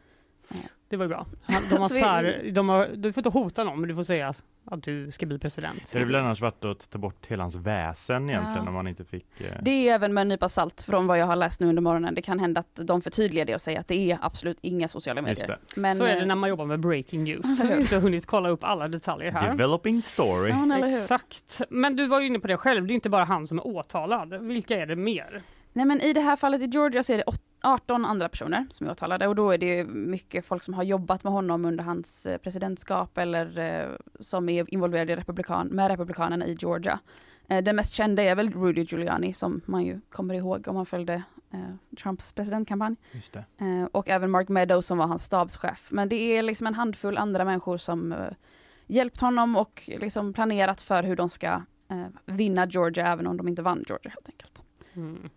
Ja. Det var ju bra. [laughs] De har Så vi- så här, de har, du får inte hota någon, men du får säga att du ska bli president. Det hade väl annars varit att ta bort hela hans väsen egentligen Ja. om man inte fick... Eh... Det är även med en nypa salt från vad jag har läst nu under morgonen. Det kan hända att de förtydligar det och säger att det är absolut inga sociala medier. det. Men, så är det eh, när man jobbar med breaking news. [laughs] Jag har inte hunnit kolla upp alla detaljer här. Developing story. Ja, men eller hur? Exakt. Men du var ju inne på det själv, det är inte bara han som är åtalad. Vilka är det mer? Nej men i det här fallet i Georgia så är det åt- 18 andra personer som är åtalade och då är det mycket folk som har jobbat med honom under hans eh, presidentskap eller eh, som är involverade i republikan, med republikanerna i Georgia. Eh, den mest kända är väl Rudy Giuliani som man ju kommer ihåg om man följde Trumps presidentkampanj. Just det. Och även Mark Meadows som var hans stabschef. Men det är liksom en handfull andra människor som hjälpt honom och liksom planerat för hur de ska vinna Georgia även om de inte vann Georgia helt enkelt. Mm.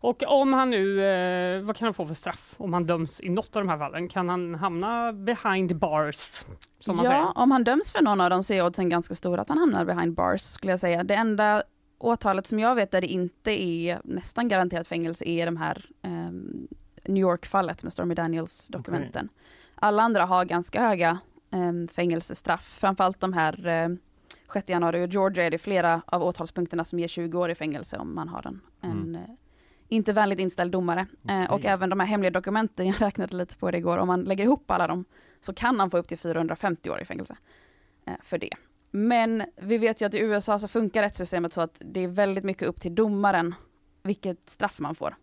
Och om han nu, eh, vad kan han få för straff om han döms i något av de här fallen? Kan han hamna behind bars? Som man ja, säger? om han döms för någon av dem så är oddsen ganska stora att han hamnar behind bars skulle jag säga. Det enda åtalet som jag vet där det inte är nästan garanterat fängelse är de här ehm, New York-fallet med Stormy Daniels dokumenten. Alla andra har ganska höga um, fängelsestraff, framförallt de här um, 6 januari och Georgia är det flera av åtalspunkterna som ger 20 år i fängelse om man har en, en Mm. eh, inte vänligt inställd domare. Eh, och även de här hemliga dokumenten, [laughs] jag räknade lite på det igår, om man lägger ihop alla dem så kan han få upp till 450 år i fängelse eh, för det. Men vi vet ju att i USA så funkar rättssystemet så att det är väldigt mycket upp till domaren vilket straff man får.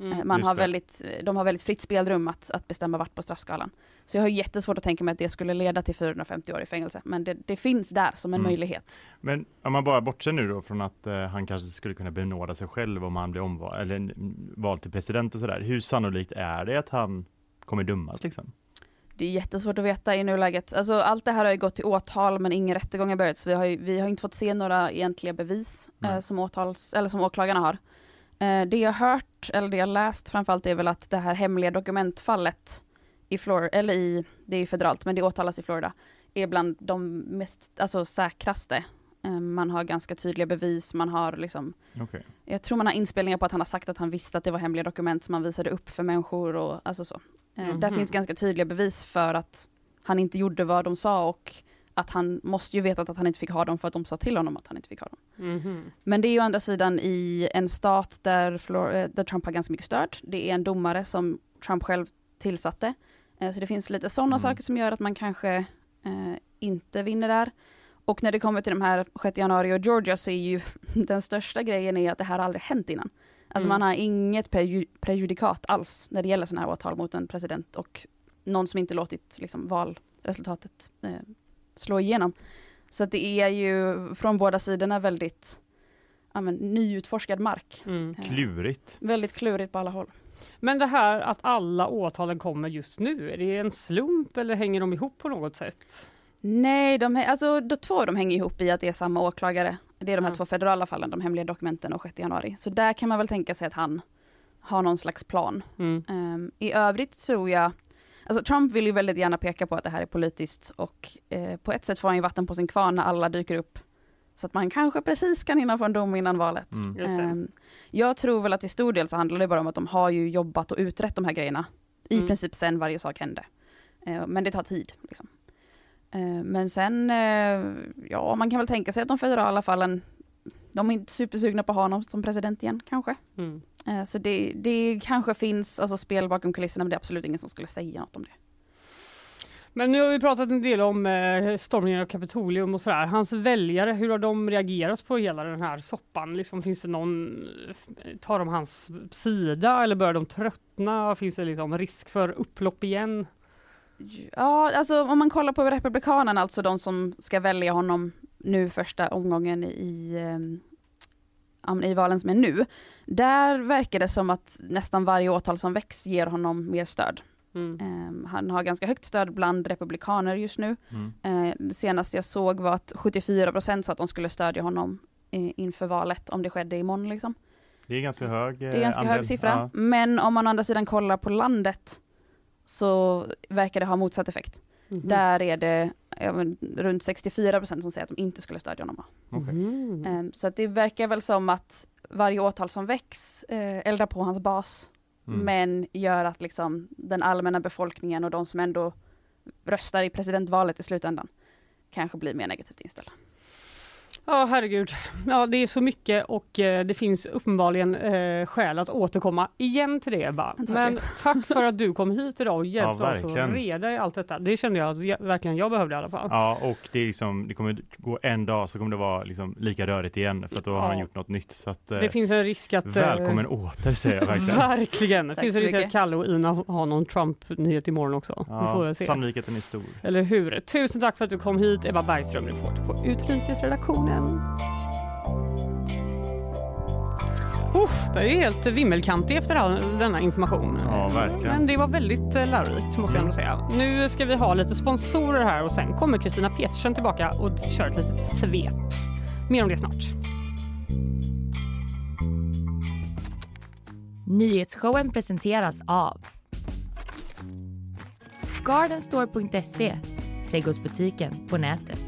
Mm. Eh, Man Just har det. väldigt, de har väldigt fritt spelrum att, att bestämma vart på straffskalan. Så jag har jättesvårt att tänka mig att det skulle leda till 450 år i fängelse. Men det, det finns där som en Mm. möjlighet. Men om man bara bortser nu då från att eh, han kanske skulle kunna benåda sig själv om han blir omvald eller mm, vald till president och sådär. Hur sannolikt är det att han kommer dömas liksom? Det är jättesvårt att veta i nuläget. Alltså, allt det här har ju gått till åtal men ingen rättegång har börjat. Så vi har, ju, vi har inte fått se några egentliga bevis eh, som, åtals, eller som åklagarna har. Eh, det jag hört, eller det jag läst framförallt är väl att det här hemliga dokumentfallet i Florida, eller i, det är ju federalt men det åtalas i Florida, är bland de mest, alltså säkraste. Eh, man har ganska tydliga bevis, man har liksom Okej. jag tror man har inspelningar på att han har sagt att han visste att det var hemliga dokument som han visade upp för människor och alltså så. Eh, Där Mhm. finns ganska tydliga bevis för att han inte gjorde vad de sa och att han måste ju veta att han inte fick ha dem för att de sa till honom att han inte fick ha dem. Mhm. Men det är ju å andra sidan i en stat där, Flor- eh, där Trump har ganska mycket stöd. Det är en domare som Trump själv tillsatte. Eh, Så det finns lite sådana Mm. saker som gör att man kanske eh, inte vinner där. Och när det kommer till de här 6 januari och Georgia så är ju [laughs] den största grejen är att det här aldrig hänt innan. Alltså Mm. man har inget preju- prejudikat alls när det gäller sådana här åtal mot en president och någon som inte låtit liksom, valresultatet eh, slå igenom. Så att det är ju från båda sidorna väldigt ja, men, nyutforskad mark. Mm. Eh, Klurigt. Väldigt klurigt på alla håll. Men det här att alla åtalen kommer just nu, är det en slump eller hänger de ihop på något sätt? Nej, de, alltså, de två av dem hänger ihop i att det är samma åklagare. Det är de här Ja. två federala fallen, de hemliga dokumenten och 6 januari. Så där kan man väl tänka sig att han har någon slags plan. Mm. Ehm, I övrigt tror jag, alltså Trump vill ju väldigt gärna peka på att det här är politiskt och eh, på ett sätt får han ju vatten på sin kvarn när alla dyker upp. Så att man kanske precis kan hinna få en dom innan valet. Mm. Ehm, jag tror väl att till stor del så handlar det bara om att de har ju jobbat och utrett de här grejerna. I Mm. princip sen varje sak hände. Eh, men det tar tid. Liksom. Eh, men sen, eh, ja man kan väl tänka sig att de federala fallen, de är inte supersugna på att ha honom som president igen kanske. Mm. Eh, Så det, det kanske finns alltså, spel bakom kulisserna men det är absolut ingen som skulle säga något om det. Men nu har vi pratat en del om eh, stormningen av Kapitolium och sådär. Hans väljare, hur har de reagerat på hela den här soppan? Liksom, finns det någon, tar de hans sida eller börjar de tröttna? Finns det liksom risk för upplopp igen? Ja, alltså om man kollar på Republikanerna, alltså de som ska välja honom nu första omgången i, ehm, i valen som är nu. Där verkar det som att nästan varje åtal som väcks ger honom mer stöd. Mm. Ehm, han har ganska högt stöd bland republikaner just nu. Mm. Eh, det senaste jag såg var att 74% sa att de skulle stödja honom eh, inför valet om det skedde imorgon. Liksom. Det är ganska hög eh, Det är ganska andel. hög siffra. Ja. Men om man å andra sidan kollar på landet så verkar det ha motsatt effekt. Mhm. Där är det ja, men, runt 64 procent som säger att de inte skulle stödja honom. Okej. Mhm. Ehm, Så att det verkar väl som att varje åtal som väcks eh, eldar på hans bas, Mm. men gör att liksom den allmänna befolkningen och de som ändå röstar i presidentvalet i slutändan kanske blir mer negativt inställda. Ja, herregud. Ja, det är så mycket och eh, det finns uppenbarligen eh, skäl att återkomma igen till det Ebba. Tack. Men tack för att du kom hit idag och hjälpte Ja, oss att reda i allt detta. Det kände jag att jag, verkligen jag behövde i alla fall. Ja, och det, är liksom, det kommer gå en dag så kommer det vara liksom lika rörigt igen för att då har han Ja. gjort något nytt. Så att, eh, Det finns en risk att... eh, välkommen åter säger jag verkligen. [laughs] Verkligen. Det finns en risk att mycket. Kalle och Ina har någon Trump-nyhet imorgon också. Ja, sannolikheten är stor. Eller hur? Tusen tack för att du kom hit, Ebba Bergström, reporter på Utrikesredaktionen. Uff, jag är helt vimmelkantig efter all denna information. Ja, verkligen. Men det var väldigt eh, lärorikt måste jag ändå säga. Nu ska vi ha lite sponsorer här och sen kommer Kristina Petersen tillbaka och kör ett litet svep. Mer om det snart. Nyhetsshowen presenteras av Gardenstore.se, trädgårdsbutiken på nätet.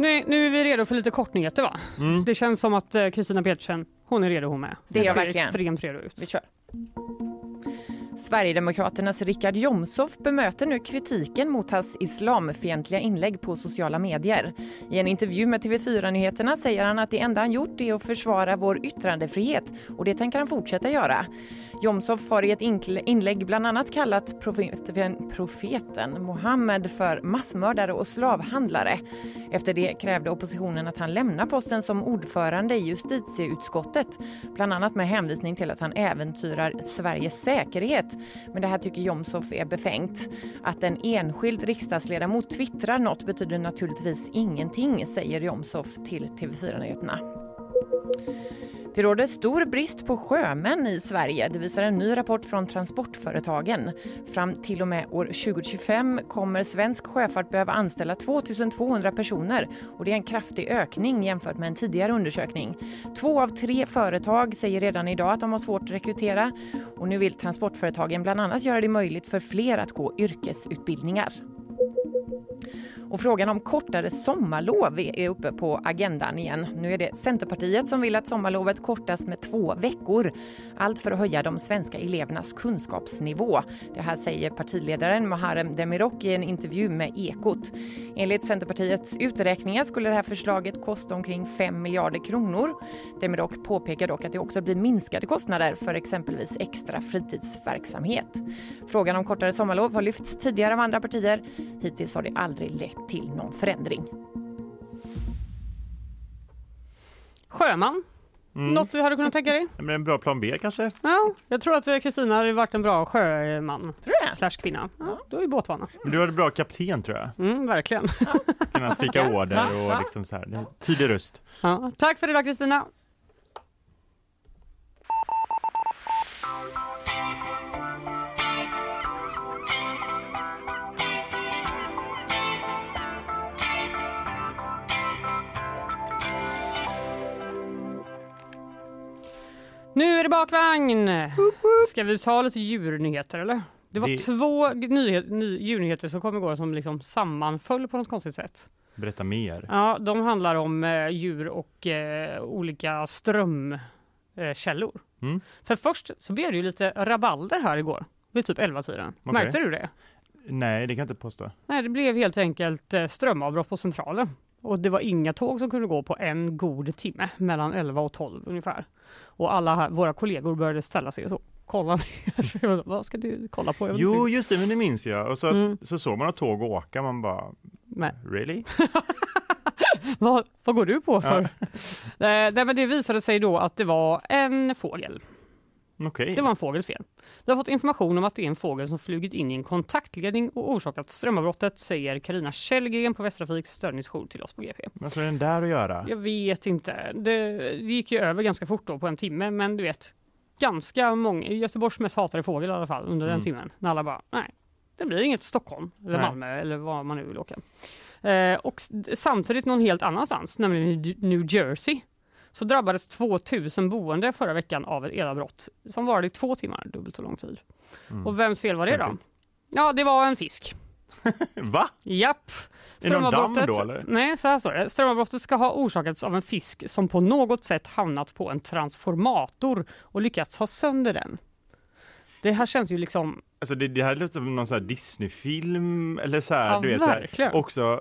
Nu, nu är vi redo för lite kortnyheter va? Mm. Det känns som att eh, Kristina Petersen, hon är redo hon med. Det är verkligen. extremt redo ut. Vi kör. Sverigedemokraternas Richard Jomshof bemöter nu kritiken mot hans islamfientliga inlägg på sociala medier. I en intervju med TV4 Nyheterna säger han att det enda han gjort är att försvara vår yttrandefrihet och det tänker han fortsätta göra. Jomshof har i ett inlägg bland annat kallat profeten, profeten Mohammed för massmördare och slavhandlare. Efter det krävde oppositionen att han lämnar posten som ordförande i justitieutskottet, bland annat med hänvisning till att han äventyrar Sveriges säkerhet. Men det här tycker Jomshof är befängt. Att en enskild riksdagsledamot twittrar något betyder naturligtvis ingenting, säger Jomshof till TV4 Nyheterna. Det råder stor brist på sjömän i Sverige. Det visar en ny rapport från Transportföretagen. Fram till och med år 2025 kommer svensk sjöfart behöva anställa 2 200 personer och det är en kraftig ökning jämfört med en tidigare undersökning. Två av tre företag säger redan idag att de har svårt att rekrytera och nu vill transportföretagen bland annat göra det möjligt för fler att gå yrkesutbildningar. Och frågan om kortare sommarlov är uppe på agendan igen. Nu är det Centerpartiet som vill att sommarlovet kortas med två veckor. Allt för att höja de svenska elevernas kunskapsnivå. Det här säger partiledaren Muharrem Demirok i en intervju med Ekot. Enligt Centerpartiets uträkningar skulle det här förslaget kosta omkring 5 miljarder kronor. Demirok påpekar dock att det också blir minskade kostnader för exempelvis extra fritidsverksamhet. Frågan om kortare sommarlov har lyfts tidigare av andra partier. Hittills har det aldrig lett till någon förändring. Sjöman, Mm. något du hade kunnat tänka dig? Men en bra plan B kanske? Ja, jag tror att Kristina hade varit en bra sjöman Tror du det? slash kvinna. Ja, du har ju båtvana. Men du en bra kapten tror jag. Mm, verkligen. Kunna skrika order och liksom så här. Tydlig röst. Ja. Tack för idag Kristina. Nu är det bakvagn! Ska vi ta lite djurnyheter eller? Det var Det- två nyhet, ny, djurnyheter som kom igår som liksom sammanföll på något konstigt sätt. Berätta mer. Ja, de handlar om eh, djur och eh, olika strömkällor. Eh. Mm. För först så blev det ju lite rabalder här igår vid typ 11-tiden. Okej. Märkte du det? Nej, det kan jag inte påstå. Nej, det blev helt enkelt eh, strömavbrott på Centralen. Och det var inga tåg som kunde gå på en god timme, mellan 11 och 12 ungefär. Och alla här, våra kollegor började ställa sig och så, kolla [laughs] ner. Vad ska du kolla på? Jo, just det, men det minns jag. Och så, Mm. så såg man ett tåg åka, man bara, Nej. really? [laughs] Vad, vad går du på för? [laughs] Eh, nej, men det visade sig då att det var en fågel. Okej. Det var en fågels fel. Vi har fått information om att det är en fågel som flugit in i en kontaktledning och orsakat strömavbrottet, säger Karina Källgren på Västtrafiks störningsjour till oss på GP. Vad ska den där att göra? Jag vet inte. Det, det gick ju över ganska fort då på en timme, men du vet, ganska många, Göteborgs mest hatade fågel i alla fall under den Mm. timmen, när alla bara, nej, det blir inget Stockholm eller Nej. Malmö eller var man nu vill åka. Eh, och samtidigt någon helt annanstans, nämligen New Jersey, så drabbades 2000 boende förra veckan av ett elavbrott som varade i två timmar, dubbelt så lång tid. Mm. Och vems fel var det då? Ja, det var en fisk. [laughs] Va? Japp. Strömavbrottet, då, eller? nej, så här står det. Strömavbrottet ska ha orsakats av en fisk som på något sätt hamnat på en transformator och lyckats ha sönder den. Det här känns ju liksom, Alltså det, det här låter som någon sån här Disney-film eller så här, ja du vet så här. Också,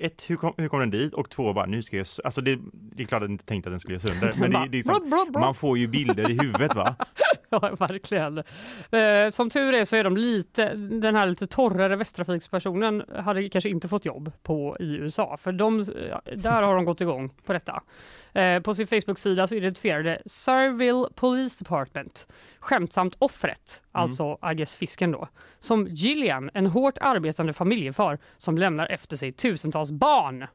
ett, hur kom, hur kom den dit? Och två, bara nu ska jag, alltså det, det är klart att jag inte tänkte att den skulle göra sönder, [laughs] men det, det är liksom, man får ju bilder i huvudet va? [laughs] Ja, [laughs] verkligen. Eh, som tur är så är de lite, den här lite torrare Västtrafikspersonen hade kanske inte fått jobb på i USA, för de, där har de gått igång på detta. Eh, på sin Facebook-sida så identifierade Surville Police Department skämtsamt offret, alltså I guess fisken då, som Gillian, en hårt arbetande familjefar som lämnar efter sig tusentals barn.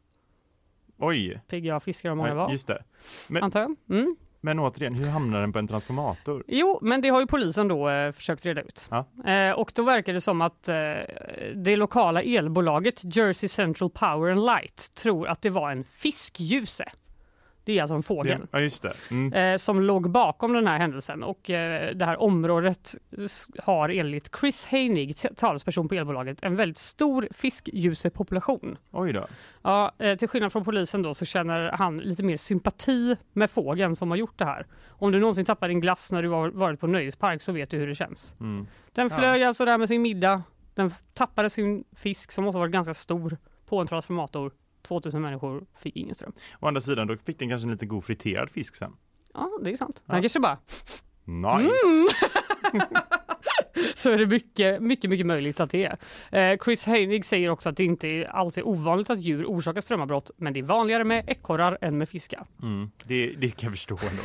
Oj, Pigga fiskar och många ja, var, just det. Men, antar jag. Mm. Men återigen, hur hamnar den på en transformator? Jo, men det har ju polisen då eh, försökt reda ut. Ja. Eh, och då verkar det som att eh, det lokala elbolaget Jersey Central Power and Light tror att det var en fiskljuse. Det är alltså en fågel. Ja just det. Mm. Eh, som låg bakom den här händelsen och eh, det här området har enligt Chris Heinig, talesperson på elbolaget, en väldigt stor fiskljusepopulation. Oj då. Ja, eh, till skillnad från polisen då så känner han lite mer sympati med fågeln som har gjort det här. Om du någonsin tappar din glass när du har varit på nöjespark så vet du hur det känns. Mm. Den Ja. flög alltså där med sin middag. Den tappade sin fisk som måste ha varit ganska stor på en transformator. 2000 människor fick ingen ström. Å andra sidan, då fick den kanske en lite god friterad fisk sen. Ja, det är sant. Ja. Den kanske bara Nice! [laughs] så är det mycket, mycket, mycket möjligt att det är. Eh, Chris Heinig säger också att det inte alls är ovanligt att djur orsakar strömavbrott, men det är vanligare med ekorrar än med fiskar. Mm. Det, det kan jag förstå ändå.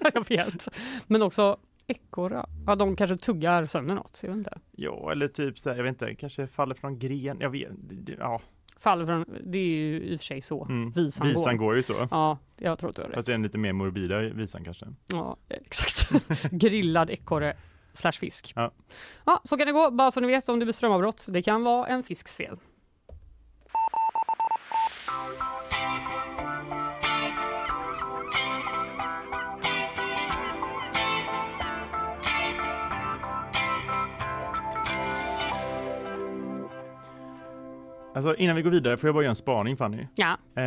[laughs] jag vet. Men också ekorrar, ja de kanske tuggar sönder något, jag vet inte. Ja, eller typ så här, jag vet inte, kanske faller från gren. Jag vet, ja. Faller från, det är ju i och för sig så Mm. visan, Visan går. går ju så. Ja, jag tror att du har Fast rätt. det är en lite mer morbida visan kanske. Ja, exakt. [laughs] Grillad ekorre slash fisk. Ja. ja, så kan det gå. Bara så ni vet om det blir strömavbrott. Det kan vara en fisks fel. Alltså innan vi går vidare får jag bara göra en spaning Fanny. Ja. Eh,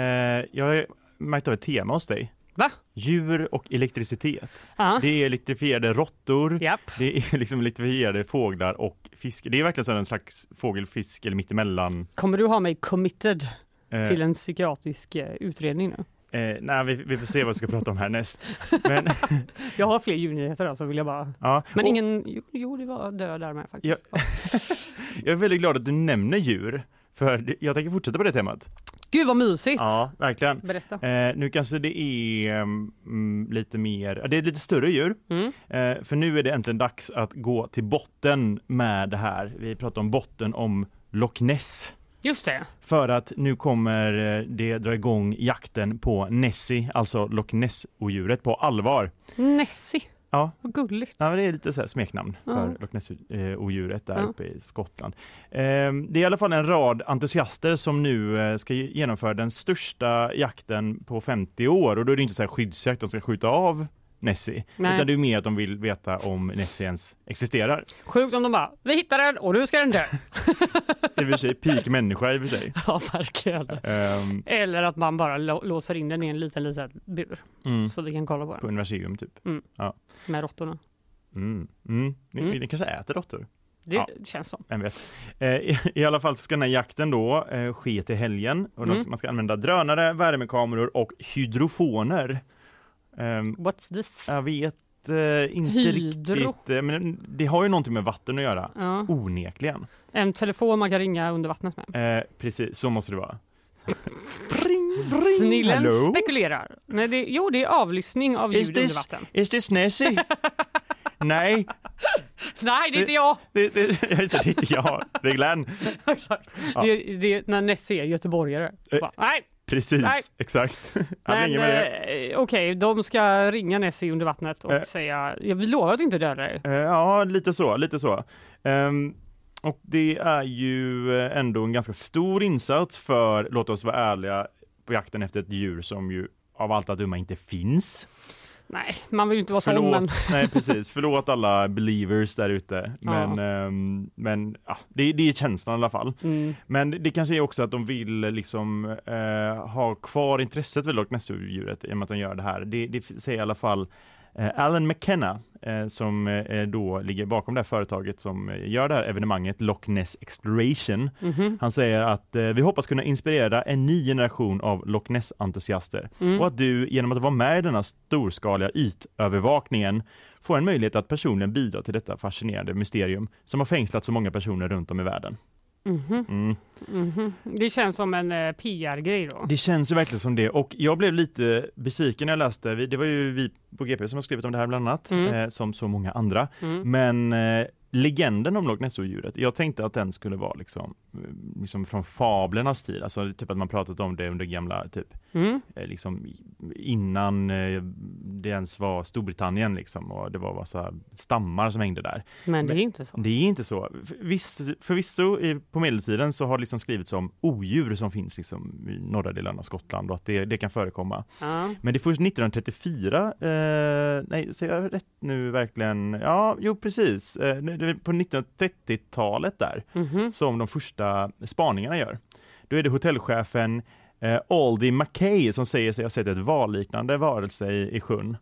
jag har märkt av ett tema hos dig. Va? Djur och elektricitet. Ja. Det är elektrifierade råttor, Japp. det är [laughs] liksom elektrifierade fåglar och fisk. Det är verkligen så en slags fågel, fisk eller mittemellan. Kommer du ha mig committed Eh, till en psykiatrisk eh, utredning nu? eh, nej, vi, vi får se vad vi ska prata om härnäst. [laughs] Men, [laughs] Jag har fler djurnyheter alltså vill jag bara. ja, Men och ingen, jo, jo det var död där med faktiskt. jag är väldigt glad att du nämner djur, för jag tänker fortsätta på det temat. Gud vad mysigt! Ja, verkligen. Berätta. Eh, nu kanske det är mm, lite mer, det är lite större djur. Mm. Eh, för nu är det äntligen dags att gå till botten med det här. Vi pratar om botten om Loch Ness. Just det. För att nu kommer eh, det dra igång jakten på Nessie, alltså Loch Ness-odjuret på allvar. Nessie. Ja. Vad gulligt. Ja, det är lite så smeknamn för Ja. Loch Ness-odjuret där Ja. uppe i Skottland. Ehm, Det är i alla fall en rad entusiaster som nu eh, ska genomföra den största jakten på 50 år och då är det inte så här skyddsjakt, de ska skjuta av Nessie, Nej. utan det är mer att de vill veta om Nessie ens existerar. Sjukt om de bara, vi hittar den och nu ska den dö. [laughs] I och för sig, peak människa i och för sig. [laughs] ja, verkligen. Ehm, Eller att man bara lå- låser in den i en liten, liten bur mm, så vi kan kolla på på den universium typ. med råttorna. Mm, mm. Ni, Mm. ni kanske äter råttor? Det Ja. känns som. Vem vet. Eh, i, I alla fall ska den här jakten då eh, ske till helgen och Mm. man ska använda drönare, värmekameror och hydrofoner. Ehm, What's this? jag vet eh, inte Hydro. riktigt, eh, men det har ju någonting med vatten att göra. Ja. Onekligen. En telefon man kan ringa under vattnet med. Eh, precis, så måste det vara. Snillen Hello? spekulerar. Nej, det, jo, det är avlyssning av ljud under vatten. Is this Nessie? [laughs] Nej, Nej, det är inte jag! det, det, [laughs] så det är inte jag, det är Glenn. [laughs] Exakt. Ja. Det, det är när Nessie är göteborgare. Bara, nej, Precis, Nej. exakt. [laughs] Men eh, okej, de ska ringa Nessie under vattnet och Eh. säga, vi lovar att inte döda dig. Eh, Ja, lite så, lite så. Ehm, och det är ju ändå en ganska stor insats för, låt oss vara ärliga, på jakten efter ett djur som ju av allt att döma inte finns. Nej, man vill ju inte vara sån, Förlåt, men nej precis, förlåt alla believers där ute. Men, Ja. ehm, men ja, det, det är känslan i alla fall. mm, Men det kanske är också att de vill liksom eh, ha kvar intresset för Loch Ness-djuret i och med att de gör det här. Det, det säger i alla fall Alan McKenna eh, som eh, då ligger bakom det här företaget som eh, gör det här evenemanget Loch Ness Exploration. mhm, Han säger att eh, vi hoppas kunna inspirera en ny generation av Loch Ness-entusiaster mm. och att du genom att vara med i denna storskaliga ytövervakningen får en möjlighet att personligen bidra till detta fascinerande mysterium som har fängslat så många personer runt om i världen. Mhm, Mm. mhm. Det känns som en eh, PR-grej då. Det känns ju verkligen som det och jag blev lite besviken när jag läste, det var ju vi på GP som har skrivit om det här bland annat, Mm. eh, som så många andra. Mm. Men eh, legenden om Loch Ness-djuret, jag tänkte att den skulle vara liksom, eh, liksom från fablernas tid, alltså typ att man pratat om det under gamla, typ Mm. eh, liksom innan eh, det ens var Storbritannien liksom och det var massa stammar som hängde där. Men det är inte så. Det är inte så. För- Viss, förvisso i, på medeltiden så har det liksom skrivits om odjur som finns liksom i norra delen av Skottland och att det, det kan förekomma. Ja. Men det är först 1934, eh, nej, säger jag rätt nu verkligen? Ja, jo precis, eh, det på 1930-talet där Mhm. som de första spaningarna gör. Då är det hotellchefen eh, Aldi McKay som säger sig ha sett ett valliknande varelse i, i sjön.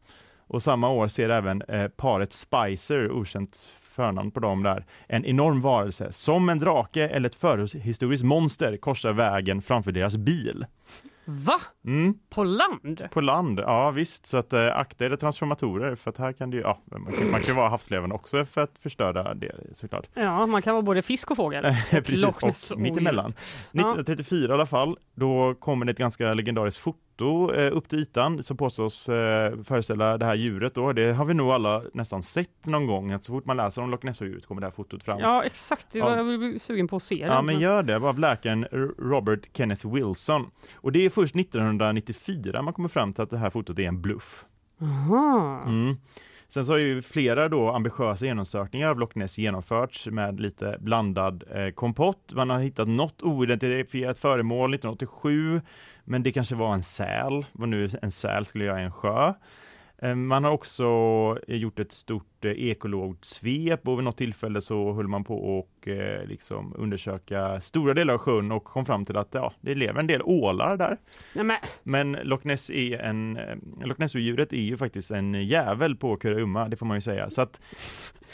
Och samma år ser även eh, paret Spicer, okänt förnamn på dem där, en enorm varelse som en drake eller ett förhistoriskt monster korsar vägen framför deras bil. Va? Mm, På land? på land, ja visst, så att eh, akta er transformatorer för att här kan det ju, ja, man kan, man kan vara havslevande också för att förstöra det såklart. Ja, man kan vara både fisk och fågel. [laughs] Precis, och mittemellan. Ja. 1934 i alla fall, då kommer det ett ganska legendariskt foto eh, upp till ytan som påstås eh, föreställa det här djuret då. Det har vi nog alla nästan sett någon gång, att så fort man läser om Loch Ness-djuret kommer det här fotot fram. Ja, exakt. Det Ja. var, jag blir sugen på att se Ja den. men gör det, av läkaren Robert Kenneth Wilson. Och det är först 1994 man kommer fram till att det här fotot är en bluff. Aha. Mm. Sen så har ju flera då ambitiösa genomsökningar av Loch Ness genomförts med lite blandad eh, kompott. Man har hittat något oidentifierat föremål 1987, men det kanske var en säl, vad nu en säl skulle göra i en sjö. Eh, Man har också eh, gjort ett stort eh, ekologsvep och vid något tillfälle så höll man på och liksom undersöka stora delar av sjön och kom fram till att ja, det lever en del ålar där. Nej, men, Loch Ness är en, Loch Ness-djuret är ju faktiskt en jävel på kurragömma, det får man ju säga. Så att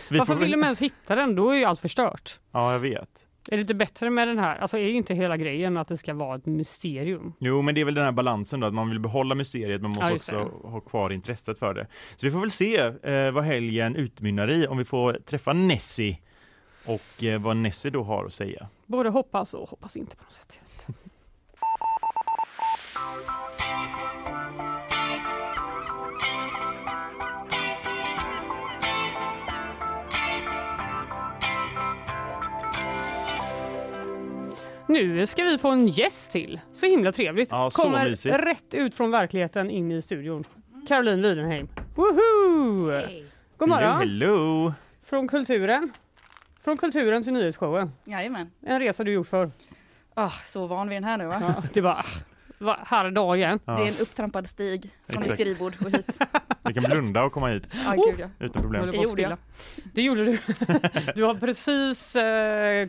vi varför får vill de ens hitta den? Då är ju allt förstört. Ja, jag vet. Är det inte bättre med den här? Alltså är ju inte hela grejen att det ska vara ett mysterium? Jo, men det är väl den här balansen då, att man vill behålla mysteriet, men man Ja, måste just också ha kvar intresset för det. Så vi får väl se eh, vad helgen utmynnar i, om vi får träffa Nessie och eh, vad Nessie då har att säga. Både hoppas och hoppas inte på något sätt. Nu ska vi få en gäst till. Så himla trevligt. Ja, så Kommer mysigt. rätt ut från verkligheten in i studion. Caroline Widenheim. Woho! God morgon! Hello, hello! Från kulturen. Från kulturen till nyhetsshowen. Jajamän. En resa du gjort för. Oh, så van vid den här nu va? Ja, det var va, här är dag igen. Ja, Det är en upptrampad stig från Exakt. ditt skrivbord och hit. [laughs] vi kan blunda och komma hit Ja, gud ja. utan problem. Det gjorde jag. Det gjorde du. [laughs] Du har precis eh,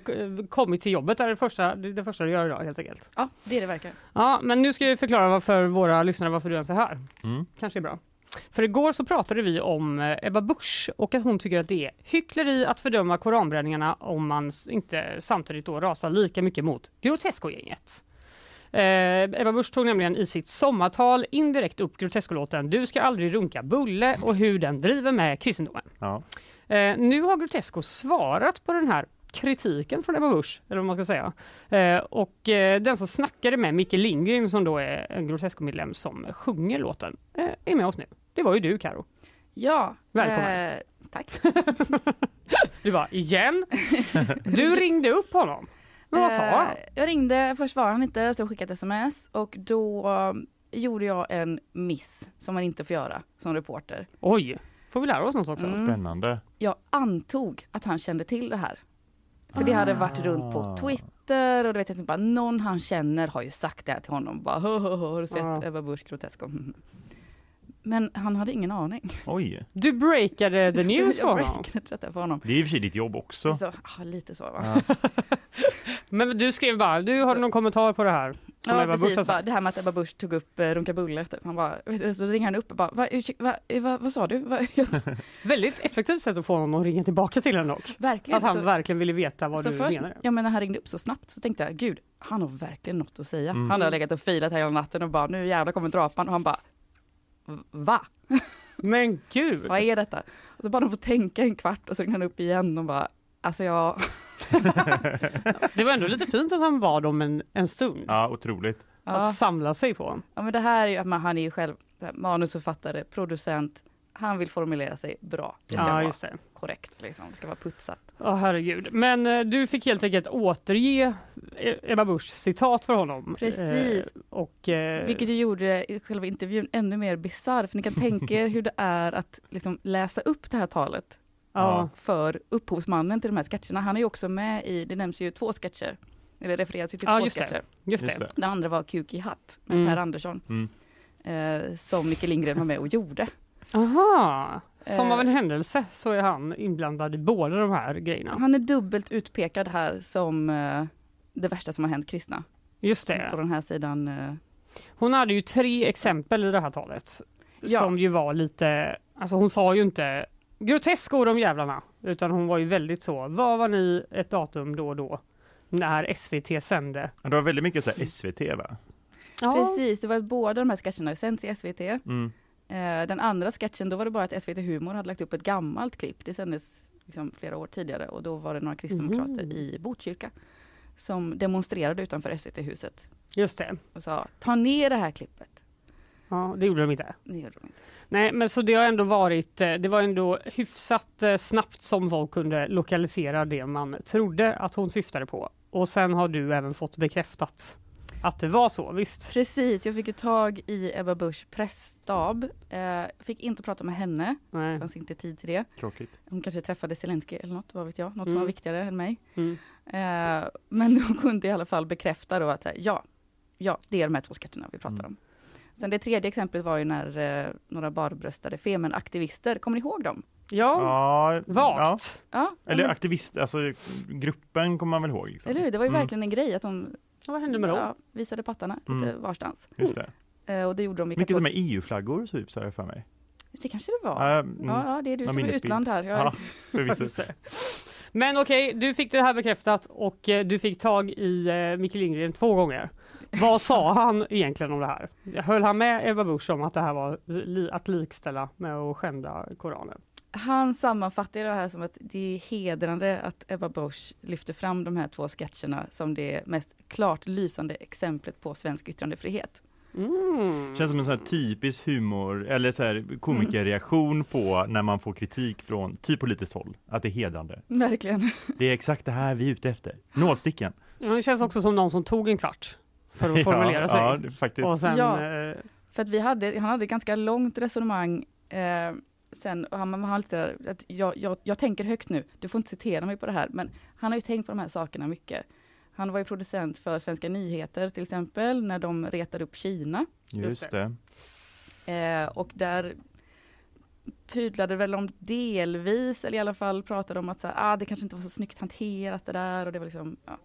kommit till jobbet. Det är det första, det är det första du gör idag helt enkelt. Ja, det är det verkligen. Ja, men nu ska jag förklara varför för våra lyssnare varför du ens är här. Mm. Kanske är bra. För igår så pratade vi om eh, Ebba Busch och att hon tycker att det är hyckleri att fördöma koranbränningarna om man inte samtidigt då rasar lika mycket mot Grotesco-gänget. Eh, Ebba Busch tog nämligen i sitt sommartal indirekt upp Grotesco-låten Du ska aldrig runka bulle och hur den driver med kristendomen. Ja. Eh, nu har Grotesco svarat på den här kritiken från Ebba Busch, eller vad man ska säga. Eh, och eh, den som snackade med Micke Lindgren som då är en Grotesco-medlem som sjunger låten, eh, är med oss nu. Det var ju du Karo. Ja, Välkommen. eh, tack. [laughs] Du bara igen? [laughs] Du ringde upp honom. Men vad sa Eh, han? Jag ringde, först svarade han inte, så skickade ett sms och då eh, gjorde jag en miss som man inte får göra som reporter. Oj, får vi lära oss något också? Mm. Spännande. Jag antog att han kände till det här. För det hade varit runt på Ah. Twitter och du vet jag bara någon han känner har ju sagt det här till honom. Bara, "Hö, hö, hö, har du sett Ja. Ebba Busch Grotesco? Men han hade ingen aning. Oj, Du breakade the [laughs] news Så för honom. för honom. det är i och för sig ditt jobb också. Så, ah, lite så va? Ja. [laughs] Men du skrev bara, du har du någon kommentar på det här? Som Ja Ebba precis, bara, det här med att Ebba Busch tog upp eh, Runka Bulle. Typ. Han bara, så ringer han upp och bara, va, va, eh, va, vad sa du? Va, [laughs] jag, Väldigt effektivt sätt att få honom att ringa tillbaka till en dock. verkligen. Att han så, verkligen ville veta vad så du först, menade. ja, men när han ringde upp så snabbt så tänkte jag, gud, han har verkligen något att säga. Mm. Han har legat och filat hela natten och bara, nu jävlar kommer drapan. Och han bara, va? Men gud! Vad är detta? Och så bara de får tänka en kvart och så ringde han upp igen och bara, alltså jag, [laughs] Det var ändå lite fint att han bad om en, en stund. Ja, otroligt. ja, Att samla sig på. ja men det här är ju, men han är ju själv manusförfattare, producent, han vill formulera sig bra. Det ska Ja, vara just det. korrekt, liksom. det ska vara putsat. Ja, herregud. Men eh, du fick helt enkelt återge eh, Ebba Buschs citat för honom. Precis. Eh, och, eh, Vilket ju gjorde själva intervjun ännu mer bisarr, för ni kan tänka er hur det är att liksom läsa upp det här talet ja, för upphovsmannen till de här sketcherna. Han är ju också med i, det nämns ju två sketcher, eller refereras ju till Ja, två just det. sketcher. just Just det. det. Den andra var Kuk i hatt med Mm. Per Andersson, Mm. eh, som Micke Lindgren var med och gjorde. Aha, som Eh. av en händelse så är han inblandad i båda de här grejerna. Han är dubbelt utpekad här som eh, det värsta som har hänt kristna. Just På det. den här sidan. Eh, Hon hade ju tre exempel i det här talet. Ja. Som ju var lite, alltså hon sa ju inte grotesko de jävlarna. Utan hon var ju väldigt så, vad var ni ett datum då och då? När SVT sände. Ja, Det var väldigt mycket så här SVT va? Precis, det var att båda de här sketcherna sänds i SVT. Mm. Eh, den andra sketchen, då var det bara att SVT Humor hade lagt upp ett gammalt klipp. Det sändes liksom flera år tidigare och då var det några kristdemokrater Mhm. i Botkyrka som demonstrerade utanför SVT-huset Just det. och sa ta ner det här klippet. Ja, det gjorde de inte. Det gjorde de inte. Nej, men så det har ändå varit, eh, det var ändå hyfsat eh, snabbt som folk kunde lokalisera det man trodde att hon syftade på. Och sen har du även fått bekräftat att det var så, visst? Precis, jag fick ju tag i Ebba Busch pressstab. Eh, fick inte prata med henne, det Nej. fanns inte tid till det. Tråkigt. Hon kanske träffade Zelensky eller något, vad vet jag, något som Mm. var viktigare än mig. Mm. Eh, men hon kunde i alla fall bekräfta då att här, ja, ja, det är de här två sketcherna vi pratar Mm. om. Sen det tredje exemplet var ju när eh, några barbröstade femenaktivister, kommer ni ihåg dem? Ja, Ja, ja. vagt. Ja, Eller men- aktivist, alltså gruppen kommer man väl ihåg? Liksom. eller hur? Det var ju Mm. verkligen en grej att de Vad hände med dem? ja, visade pattarna lite Mm. varstans. Just det. Eh, och det gjorde de i Mycket som är EU-flaggor typ, så här för mig. Det kanske det var. Ja, mm, Ja, ja, det är du som är utland här. Jag, Ja. [laughs] [laughs] Men okej, du fick det här bekräftat och eh, du fick tag i eh, Micke Lindgren två gånger. Vad [laughs] sa han egentligen om det här? Höll han med Ebba Busch om att det här var li- att likställa med att skända Koranen? Han sammanfattar det här som att det är hedrande att Ebba Busch lyfter fram de här två sketcherna som det mest klart lysande exemplet på svensk yttrandefrihet. Mm. Känns som en sån här typisk humor eller så här komikerreaktion på när man får kritik från typ politiskt håll. Att det är hedrande. Verkligen. Det är exakt det här vi är ute efter. Nålsticken. Ja, det känns också som någon som tog en kvart för att [laughs] formulera ja, sig. Ja, faktiskt. och sen, Ja. eh, För att vi hade, han hade ett ganska långt resonemang eh, sen, och han, han har lite att jag, jag, jag tänker högt nu, du får inte citera mig på det här, men han har ju tänkt på de här sakerna mycket. Han var ju producent för Svenska nyheter till exempel, när de retade upp Kina. Just det. Eh, och där pydlade väl om delvis, eller i alla fall pratade om att så här, ah, det kanske inte var så snyggt hanterat det där. Och det var liksom, ja.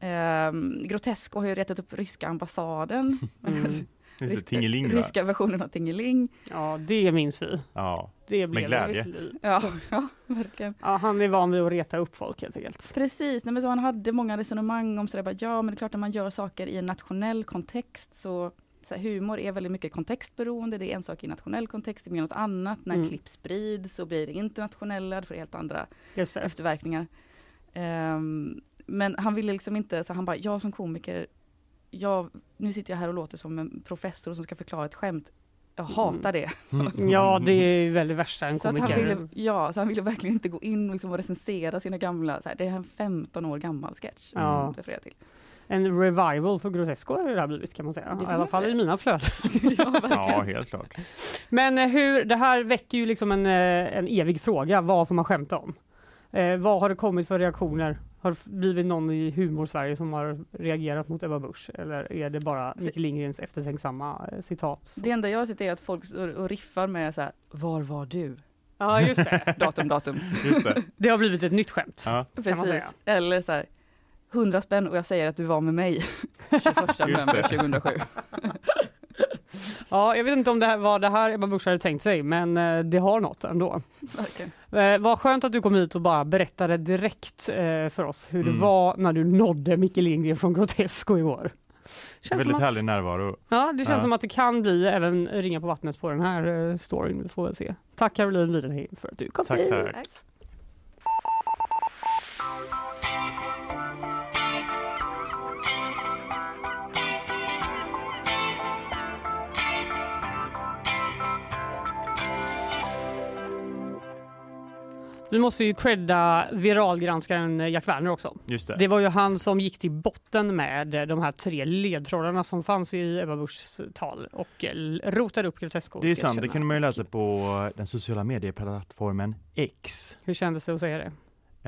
Ehm, Grotesco har ju retat upp ryska ambassaden. Mm. [laughs] Just Ryska- Tingeling ryska versionen av Tingeling. ja, det minns vi. Ja. Det blev glädje. ett liv. Ja, [laughs] ja, verkligen. Ja, han är van vid att reta upp folk helt enkelt. Precis, nej, men så han hade många resonemang om sådär, bara, ja men det är klart när man gör saker i en nationell kontext så, så här, humor är väldigt mycket kontextberoende, det är en sak i nationell kontext, det blir något annat. När Mm. klipp sprids så blir det internationella, det får helt andra efterverkningar. Ehm, men han ville liksom inte, så han bara, jag som komiker, jag, nu sitter jag här och låter som en professor som ska förklara ett skämt. jag hatar det. Ja, det är väl det värsta en Så att han komiker. ville, ja, så han ville verkligen inte gå in och, liksom och recensera sina gamla, så här, det är en 15 år gammal sketch som Ja. refererar till. En revival för Grotesco har det här blivit kan man säga. I alla fall i mina flöden. [laughs] ja. Ja, helt klart. Men eh, hur, det här väcker ju liksom en, eh, en evig fråga. Vad får man skämta om? Eh, vad har det kommit för reaktioner? Har blivit någon i humor-Sverige som har reagerat mot Ebba Busch? Eller är det bara Micke Lindgrens eftertänksamma eh, citat? Det enda jag har sett är att folk och riffar med så här, var var du? Ja, just det. [laughs] Datum, datum. Just det. [laughs] Det har blivit ett nytt skämt. Ja. man säga. Precis. Eller så här, 100 spänn och jag säger att du var med mig [laughs] 21 november 2007. [laughs] Ja, jag vet inte om det här var det här Ebba Busch hade tänkt sig, men eh, det har något ändå. Verkligen. Eh, vad skönt att du kom hit och bara berättade direkt eh, för oss hur Mm. det var när du nådde Micke Lindgren från Grotesco igår. Känns Väldigt att, härlig närvaro. Ja, det känns Ja. som att det kan bli även ringa på vattnet på den här eh, storyn. Vi får väl se. Tack Caroline Widenheim för att du kom Tack, hit. tack. Vi måste ju credda viralgranskaren Jack Werner också. Just det. Det var ju han som gick till botten med de här tre ledtrådarna som fanns i Ebba Buschs tal och eh, rotade upp grotesco Det är sant, det kunde man ju läsa på den sociala medieplattformen X. Hur kändes det att säga det?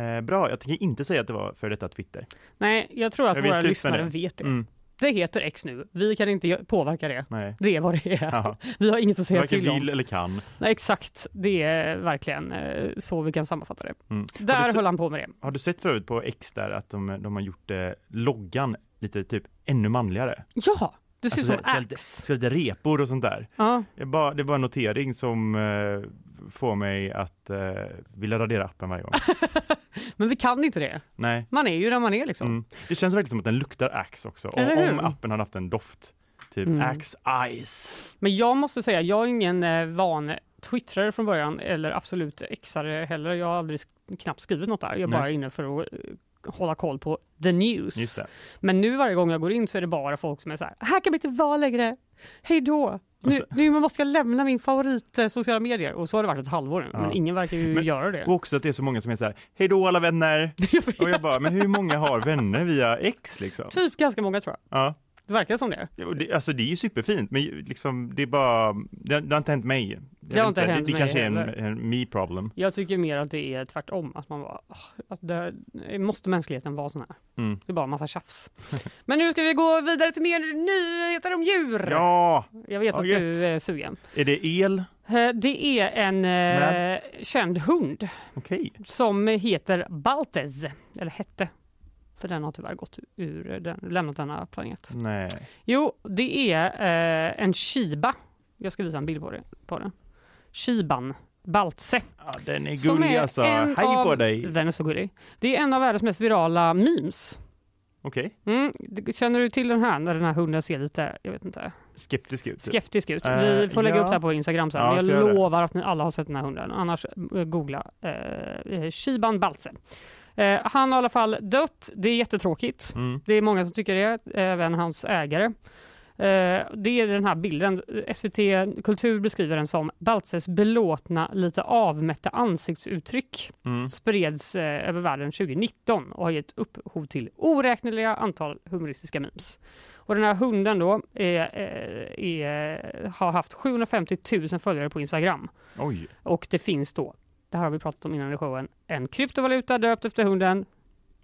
Eh, bra, jag tänker inte säga att det var för detta Twitter. Nej, jag tror att Jag våra lyssnare det. vet det. Mm, Det heter X nu. Vi kan inte påverka det. nej. Det är vad det är. Jaha. [laughs] Vi har inget att säga Varken till om. vill eller kan. Nej, exakt, det är verkligen eh, så vi kan sammanfatta det. Mm. Där höll han på med det. Har du sett förut på X där att de, de har gjort eh, loggan lite typ ännu manligare? Ja, det ser Alltså, ut så- så som lite- Axe. Så lite repor och sånt där. Ja, Det är bara, det är bara en notering som eh, får mig att eh, vilja radera appen varje gång. [laughs] men vi kan inte det. Nej. Man är ju där man är liksom. Mm. Det känns verkligen som att den luktar Axe också. Om, om appen hade haft en doft. Typ Mm. Axe Eyes. Men jag måste säga, jag är ingen eh, van twittrare från början eller absolut exare heller. Jag har aldrig knappt skrivit något där. Jag är Nej. bara inne för att eh, hålla koll på the news. Men nu varje gång jag går in så är det bara folk som är så här, här kan vi inte vara längre. Hej då! Nu, så- nu måste jag lämna min favorit eh, sociala medier. Och så har det varit ett halvår nu, Ja. men ingen verkar ju Men- göra det. Och också att det är så många som är så här, hej då alla vänner. [laughs] Jag. Och jag bara, men hur många har vänner via X liksom? Typ ganska många tror jag. Ja. Det verkar som det. Ja, det, alltså det är ju superfint, men liksom, det är bara, det, det har inte hänt mig. Det har inte hänt det, det mig kanske är en, en me problem. Jag tycker mer att det är tvärtom. Att man bara, "Ah, att det, måste mänskligheten vara sån här? Mm. Det är bara en massa tjafs. [laughs] Men nu ska vi gå vidare till mer nyheter om djur. Ja, Jag vet Ja, att gött. du är sugen. är det el? Eh, Det är en eh, känd hund Okej. som heter Baltez, eller hette. För den har tyvärr gått ur, den, lämnat denna planet. Nej. Jo, det är eh, en shiba. Jag ska visa en bild på, det, på den. Shiban Baltze. Ja, den är gullig är alltså. Hej av, på dig. Den är så gullig. Det är en av världens mest virala memes. Okej. Mm, det- känner du till den här, när den här hunden ser lite, jag vet inte, Skeptisk ut. typ. skeptisk ut? Eh, Vi får lägga ja. upp det här på Instagram sen. Ja, jag göra det. lovar att ni alla har sett den här hunden. Annars eh, googla eh, eh, Shiban Baltze. Eh, han har i alla fall dött. Det är jättetråkigt. Mm. Det är många som tycker det, även hans ägare. Eh, det är den här bilden. SVT Kultur beskriver den som Baltzes belåtna, lite avmätta ansiktsuttryck Mm. spreds eh, över världen 2019 och har gett upphov till oräkneliga antal humoristiska memes. Och den här hunden då är, eh, är, har haft 750 000 följare på Instagram. Oj. Och det finns då, det här har vi pratat om innan i showen, en kryptovaluta döpt efter hunden.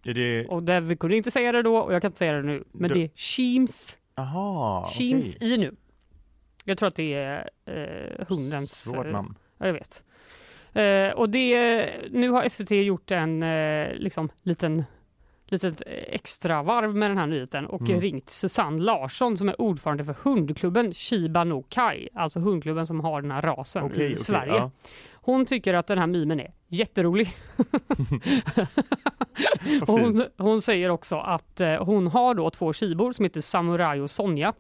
Är det... Och det, vi kunde inte säga det då och jag kan inte säga det nu. Men Dö- det är Sheems, Aha, Sheems okej. i nu. Jag tror att det är eh, hundens... Svårt eh, namn. Ja, jag vet. Eh, och det, nu har SVT gjort en eh, liksom, liten litet extra varv med den här nyheten och Mm. ringt Susanne Larsson som är ordförande för hundklubben Shiba no Kai, alltså hundklubben som har den här rasen Okej, i okej, Sverige. ja. Hon tycker att den här mimen är jätterolig. [laughs] Hon, hon säger också att eh, hon har då två shibor som heter Samurai och Sonja.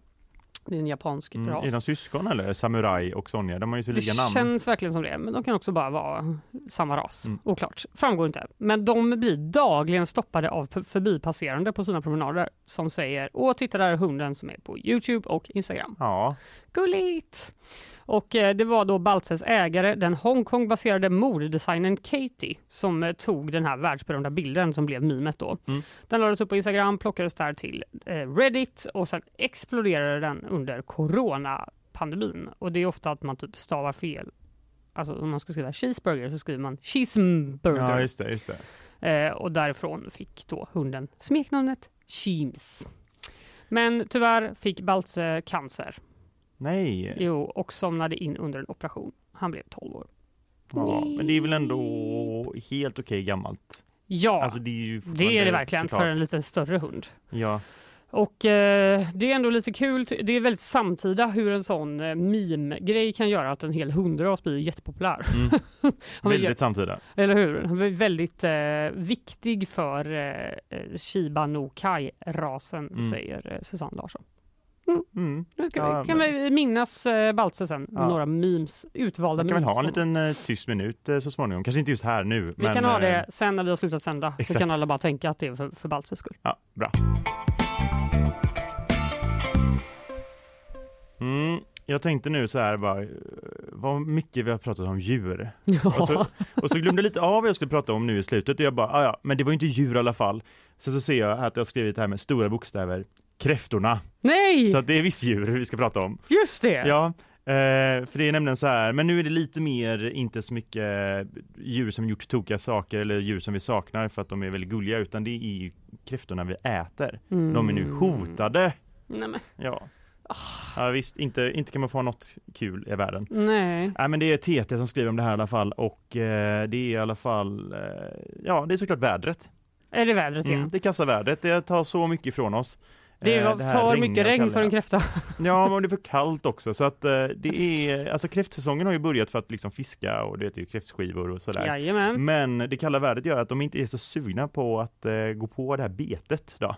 Det är en japansk Mm. ras. Är de syskon eller? Samurai och Sonja, de har ju så Det lika namn. känns verkligen som det, men de kan också bara vara samma ras. Mm. Oklart, framgår inte. Men de blir dagligen stoppade av förbipasserande på sina promenader som säger Åh, titta där är hunden som är på Youtube och Instagram. Ja, Gulligt! Och eh, det var då Baltzers ägare, den Hongkong-baserade modedesignern Katie, som eh, tog den här världsberömda bilden som blev memet då. Mm. Den lades upp på Instagram, plockades där till eh, Reddit och sen exploderade den under coronapandemin. Och det är ofta att man typ stavar fel. Alltså om man ska skriva cheeseburger så skriver man cheeseburger. ja just det. Just det. Eh, och därifrån fick då hunden smeknamnet Cheems. Men tyvärr fick Baltze cancer. Nej, Jo, och somnade in under en operation. Han blev 12 år. ja, men det är väl ändå helt okej gammalt? Ja, Alltså det är det är det verkligen såklart. för en lite större hund. Ja, Och eh, det är ändå lite kul. Det är väldigt samtida hur en sån eh, meme-grej kan göra att en hel hundras blir jättepopulär. mm. [laughs] Väldigt samtida. Eller hur? Han är väldigt eh, viktig för eh, eh, Shiba no Kai-rasen, Mm. säger eh, Susanne Larsson. Mm. [laughs] Nu kan, Ja, vi, kan vi minnas eh, Baltze sen, Ja. några memes, utvalda Man kan väl memes. ha en liten eh, tyst minut eh, så småningom, kanske inte just här nu. Vi men, kan ha eh, det sen när vi har slutat sända, så exakt. kan alla bara tänka att det är för, för Baltzes skull. Ja, bra. Mm, jag tänkte nu så här bara, eh, vad mycket vi har pratat om djur. [laughs] Och så, och så glömde jag lite av vad jag skulle prata om nu i slutet och jag bara, "Ah, ja, men det var ju inte djur i alla fall. Sen så ser jag att jag har skrivit här med stora bokstäver, kräftorna. Nej, Så att det är visst djur vi ska prata om. just det! Ja, eh, för det är nämligen så här, men nu är det lite mer, inte så mycket djur som gjort tokiga saker eller djur som vi saknar för att de är väldigt gulliga, utan det är ju kräftorna vi äter. Mm. De är nu hotade. Nej, men, Ja. Ja visst, inte, inte kan man få något kul i världen. nej. Nej men det är TT som skriver om det här i alla fall och eh, det är i alla fall, eh, ja det är såklart vädret. Är det vädret igen? Mm, det kastar vädret, det tar så mycket ifrån oss. Det Eh, var här för mycket regn för en kräfta. [laughs] Ja, men det är för kallt också så att eh, det är, alltså kräftsäsongen har ju börjat för att liksom fiska och det är ju kräftskivor och sådär. Jajamän. Men det kalla vädret gör att de inte är så sugna på att eh, gå på det här betet då,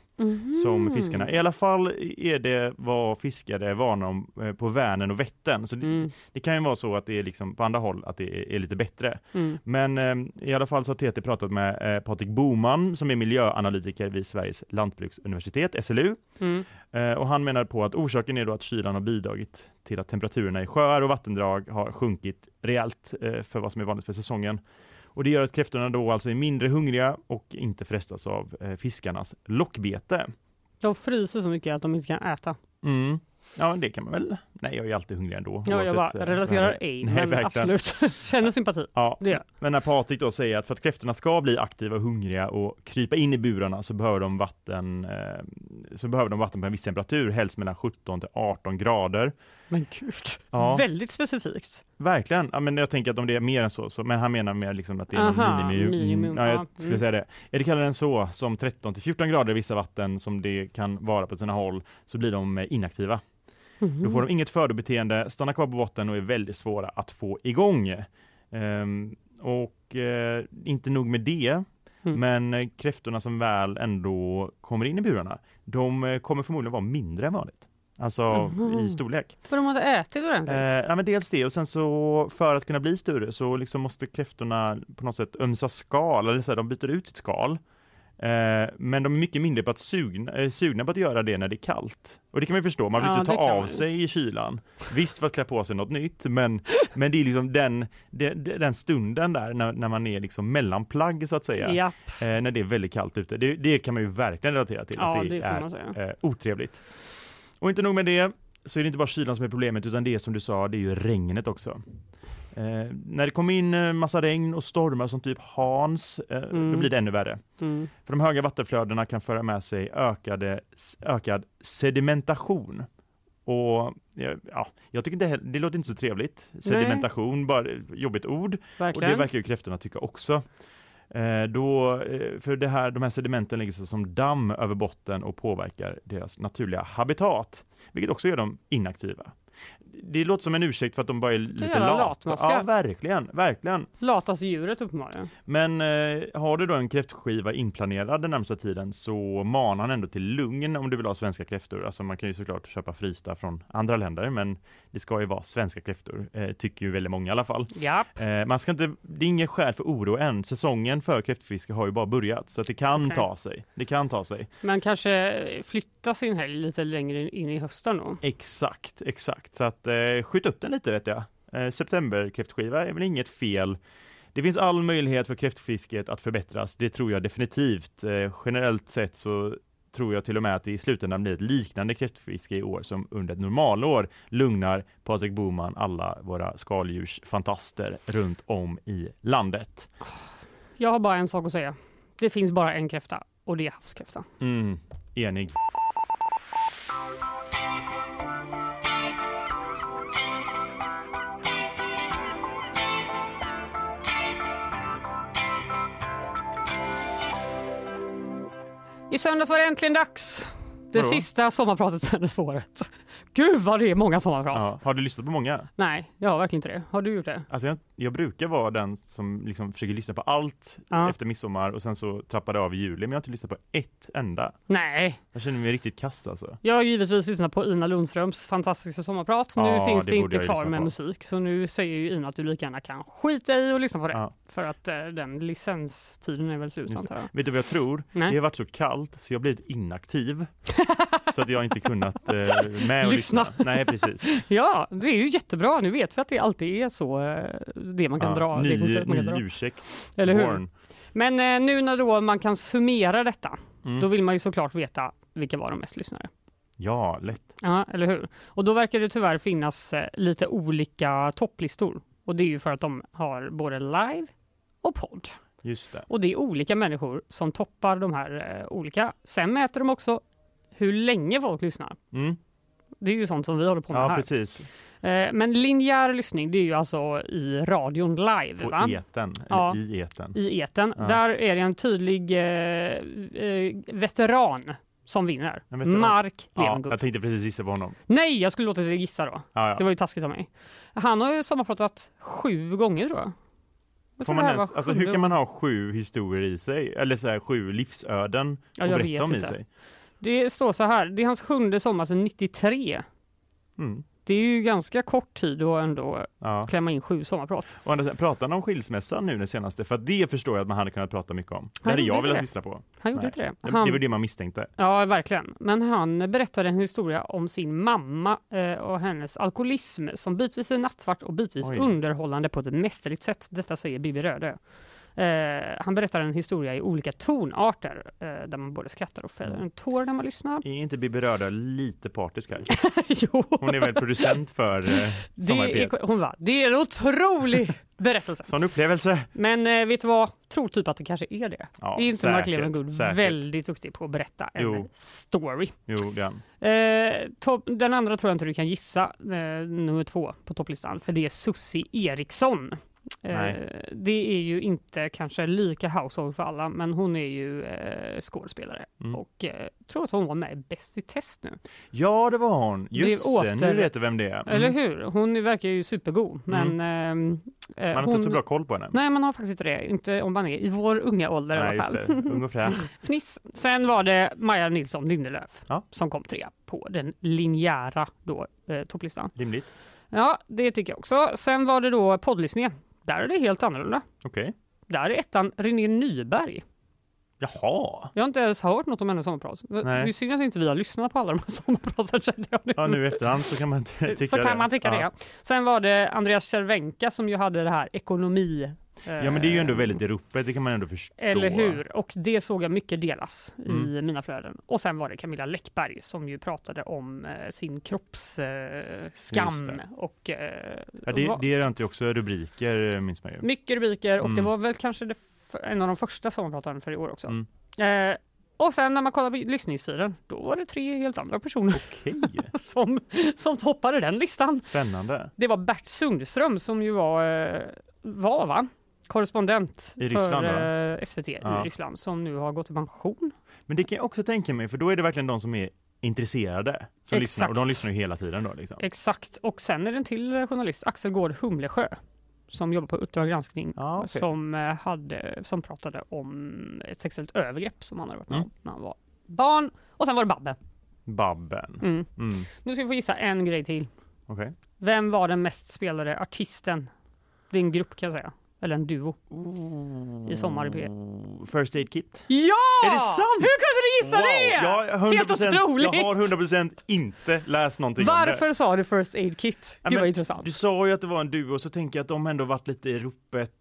som Mhm. fiskarna. I alla fall är det vad fiskare varnar om eh, på Vänern och Vättern. Så det, Mm. det kan ju vara så att det är liksom på andra håll att det är, är lite bättre. Mm. Men i alla fall så har TT pratat med eh, Patrik Boman som är miljöanalytiker vid Sveriges lantbruksuniversitet, SLU. Mm. Eh, och han menar på att orsaken är då att kylan har bidragit till att temperaturerna i sjöar och vattendrag har sjunkit rejält eh, för vad som är vanligt för säsongen. Och det gör att kräftorna då alltså är mindre hungriga och inte frestas av eh, fiskarnas lockbete. De fryser så mycket att de inte kan äta. Mm. Ja, det kan man väl. Nej, jag är alltid hungrig ändå. Ja, jag bara eh, relaterar ej, men verkligen. absolut. [laughs] Känner sympati. Ja, Det men när Patrik då säger att för att kräftorna ska bli aktiva och hungriga och krypa in i burarna så behöver de vatten, eh, så behöver de vatten på en viss temperatur, helst mellan 17 till 18 grader. Men gud, Ja. väldigt specifikt. Verkligen, ja, men jag tänker att om det är mer än så, så men han menar mer liksom att det är Aha, minimum. minimum, ja, jag ja. skulle Mm. säga det. Är det kallare än så, som 13 till 14 grader i vissa vatten som det kan vara på sina håll, så blir de eh, inaktiva. Mhm. Då får de inget födobeteende, stannar kvar på botten och är väldigt svåra att få igång. Ehm, och eh, inte nog med det, Mm. men kräftorna som väl ändå kommer in i burarna, de eh, kommer förmodligen vara mindre än vanligt. Alltså Mhm. i storlek. För de hade ätit ordentligt. Eh, ja, men dels det och sen så för att kunna bli större så liksom måste kräftorna på något sätt ömsa skal, eller så här, de byter ut sitt skal. Eh, men de är mycket mindre på att sugna, eh, sugna på att göra det när det är kallt. Och det kan man ju förstå, man vill Ja, inte ta av man. sig i kylan. Visst för att klä på sig något nytt, men, [laughs] men det är liksom den, den, den stunden där när, när man är liksom mellanplagg så att säga. Ja. Eh, när det är väldigt kallt ute. Det, det kan man ju verkligen relatera till. Ja, att det, det är eh, otrevligt. Och inte nog med det, så är det inte bara kylan som är problemet, utan det är som du sa, det är ju regnet också. Eh, när det kommer in eh, massa regn och stormar som typ Hans, eh, då Mm. blir det ännu värre. Mm. För de höga vattenflödena kan föra med sig ökade, ökad sedimentation. Och ja, ja, jag tycker heller, det låter inte så trevligt. Sedimentation, bara ett jobbigt ord. Och det Verkligen. verkar ju kräftorna tycka också. Eh, då, eh, för det här, de här sedimenten lägger sig som damm över botten och påverkar deras naturliga habitat, vilket också gör dem inaktiva. Det låter som en ursäkt för att de bara är lite lata. latmaskar. Ja, verkligen, verkligen. Lataste djuret uppenbarligen. Men eh, har du då en kräftskiva inplanerad den närmsta tiden så manar han ändå till lugn om du vill ha svenska kräftor. Alltså man kan ju såklart köpa frysta från andra länder, men det ska ju vara svenska kräftor, eh, tycker ju väldigt många i alla fall. Ja. Eh, man ska inte, det är ingen skäl för oro än. Säsongen för kräftfiske har ju bara börjat, så att det kan Okej. ta sig. Det kan ta sig. Men kanske flytta sin helg lite längre in i hösten då. Exakt, exakt. Så att eh, skjut upp den lite vet jag. Eh, septemberkräftskiva är väl inget fel. Det finns all möjlighet för kräftfisket att förbättras. Det tror jag definitivt. Eh, generellt sett så tror jag till och med att det i slutändan blir ett liknande kräftfiske i år som under ett normalår lugnar Patrik Boman alla våra skaldjursfantaster runt om i landet. Jag har bara en sak att säga. Det finns bara en kräfta och det är havskräfta. Mm, enig. I söndags var det äntligen dags. Det Vadå? sista sommarpratet under året. [laughs] Gud vad det är många sommarprat. Ja, har du lyssnat på många? Nej, jag har verkligen inte det. Har du gjort det? Alltså jag, jag brukar vara den som liksom försöker lyssna på allt Ja. efter midsommar och sen så trappar det av i juli, men jag har inte lyssnat på ett enda. Nej, Jag känner mig riktigt kass alltså. jag har givetvis lyssnat på Ina Lundströms fantastiska sommarprat. Nu Ja, finns det det, inte kvar med på. musik, så nu säger ju Ina att du lika gärna kan skita i och lyssna på det. För att eh, den licenstiden är väl slut antar jag. Vet du vad jag tror? Nej. Det har varit så kallt så jag har blivit inaktiv. [laughs] så att jag inte kunnat eh, med och Lyssna. lyssna. Nej, precis. [laughs] Ja, det är ju jättebra. Nu vet vi att det alltid är så, eh, det man kan Ja, dra. ny det man kan ny dra. ursäkt. Eller hur? Born. Men eh, nu när då man kan summera detta, Mm. då vill man ju såklart veta vilka var de mest lyssnare. Ja, lätt. Ja, eller hur? Och då verkar det tyvärr finnas eh, lite olika topplistor. Och det är ju för att de har både live och podd. Just det. Och det är olika människor som toppar de här eh, olika. Sen mäter de också hur länge folk lyssnar. Mm. Det är ju sånt som vi håller på med Ja, här. precis. Eh, men linjär lyssning, det är ju alltså i radion live. På va? eten. Ja. I eten. I eten. Ja. Där är det en tydlig eh, eh, veteran som vinner. Mark Ja, Levengood. jag tänkte precis gissa på honom. Nej, jag skulle låta dig gissa då. Ja, ja. Det var ju taskigt av mig. Han har ju sommarpratat sju gånger tror jag. Får man ens, alltså, hur kan man ha sju historier i sig? Eller så här, sju livsöden Ja, att berätta om i inte. sig? Det står så här, det är hans sjunde sommar sedan 93. Mm. Det är ju ganska kort tid att ändå Ja. klämma in sju sommarprat. Å andra sidan, Pratar han om skilsmässan nu den senaste? För det förstår jag att man hade kunnat prata mycket om. Det hade jag velat lyssna på. Han gjorde inte det. Det- Han, Det var det man misstänkte. Ja, verkligen. Men han berättade en historia om sin mamma eh, och hennes alkoholism som bitvis är nattsvart och bitvis Oj. underhållande på ett mästerligt sätt. Detta säger Bibi Röde. Eh, han berättar en historia i olika tonarter eh, där man både skrattar och fäller en tår när man lyssnar. Är inte Bibi Röda lite partisk här? [laughs] jo, Hon är väl producent för eh, det P1. är, hon va, det är en otrolig berättelse. Sån upplevelse. Men eh, vet du vad? Tror typ att det kanske är det. Ja, är inte Mark Levengood säkert. väldigt duktig på att berätta en Jo. story? Jo, den. Eh, topp- den andra tror jag inte du kan gissa, eh, nummer två på topplistan, för det är Susie Eriksson. Eh, det är ju inte kanske lika household för alla, men hon är ju eh, skådespelare Mm. och eh, tror att hon var med i Bäst i test nu. Ja, det var hon. Just det, åter- nu vet du vem det är. Mm. Eller hur? Hon verkar ju supergod, men ehm, eh, Man har hon... inte så bra koll på henne. Nej, man har faktiskt inte det. Inte om man är i vår unga ålder i Nej, alla just fall. Ung och. [laughs] Fniss. Sen var det Maja Nilsson Lindelöf Ja. som kom trea på den linjära då, eh, topplistan. Rimligt. Ja, det tycker jag också. Sen var det då poddlyssningen. Där är det helt annorlunda. Okej. Där är ettan René Nyberg. Jaha. Jag har inte ens hört något om hennes sommarprat. Det Nej. är synd att inte vi har lyssnat på alla de här sommarpraten [laughs] kände jag nu. Ja, nu efterhand så kan man [laughs] tycka så det. kan man tycka ja. det. Sen var det Andreas Cervenka som ju hade det här ekonomi. Ja, men det är ju ändå väldigt i ropet, det kan man ändå förstå. Eller hur? Och det såg jag mycket delas i Mm. mina flöden. Och sen var det Camilla Läckberg som ju pratade om eh, sin kroppsskam eh, det. och eh, Ja, det, var- det är inte också rubriker, minns man ju. mycket rubriker och det Mm. var väl kanske det en av de första sommarpratarna för i år också. Mm. Eh, och sen när man kollar på lyssningstiden, då var det tre helt andra personer Okej, [laughs] som, som toppade den listan. spännande. Det var Bert Sundström som ju var, var va? Korrespondent I Ryssland, för eh, SVT Ja. i Ryssland som nu har gått i pension. Men det kan jag också tänka mig, för då är det verkligen de som är intresserade som lyssnar och de Exakt. lyssnar ju hela tiden då liksom. Exakt. Och sen är det en till journalist, Axel Gård Humlesjö, som jobbar på Uppdrag granskning, Ja, okej. som, eh, hade, som pratade om ett sexuellt övergrepp som han hade varit med Mm. om när han var barn. Och sen var det Babben. Babben. Mm. Mm. Nu ska vi få gissa en grej till. Okej. Vem var den mest spelade artisten? Det är en grupp kan jag säga. Eller en duo. I Sommar i P. First Aid Kit. Ja! Är det sant? Hur kunde du gissa det? Jag, har Helt 100%, otroligt! jag har 100% inte läst någonting om det. Varför sa du First Aid Kit? Gud vad intressant. Du sa ju att det var en duo, så tänker jag att de ändå varit lite i ropet.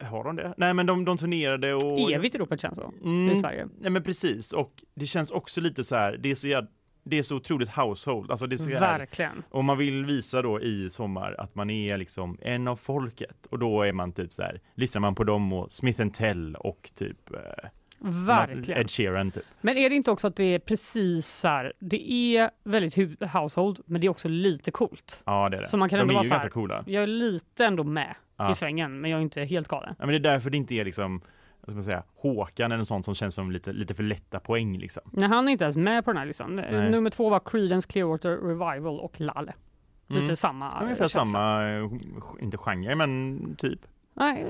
Har de det? Nej, men de, de turnerade och... Evigt i ropet känns så. Mm, I Sverige. Nej, men precis. Och det känns också lite så här, det är så, jäd- det är så otroligt household. Alltså det är Verkligen. och man vill visa då i sommar att man är liksom en av folket. Och då är man typ så här, lyssnar man på dem och Smith Tell och typ eh, Verkligen. Ed Sheeran typ. Men är det inte också att det är precis så här, det är väldigt hu- household, men det är också lite coolt. Ja, det är det. Så man kan de ändå är vara ju så här, ganska coola. Jag är lite ändå med Ja. i svängen, men jag är inte helt galen. Ja, men det är därför det inte är liksom, vad ska man säga, Håkan eller något sånt som känns som lite, lite för lätta poäng liksom. Nej, han är inte ens med på den här listan. Nej. Nummer två var Creedence Clearwater Revival och Lalle. Lite Mm. samma Ungefär känsla. samma, eh, inte genre, men typ. Nej,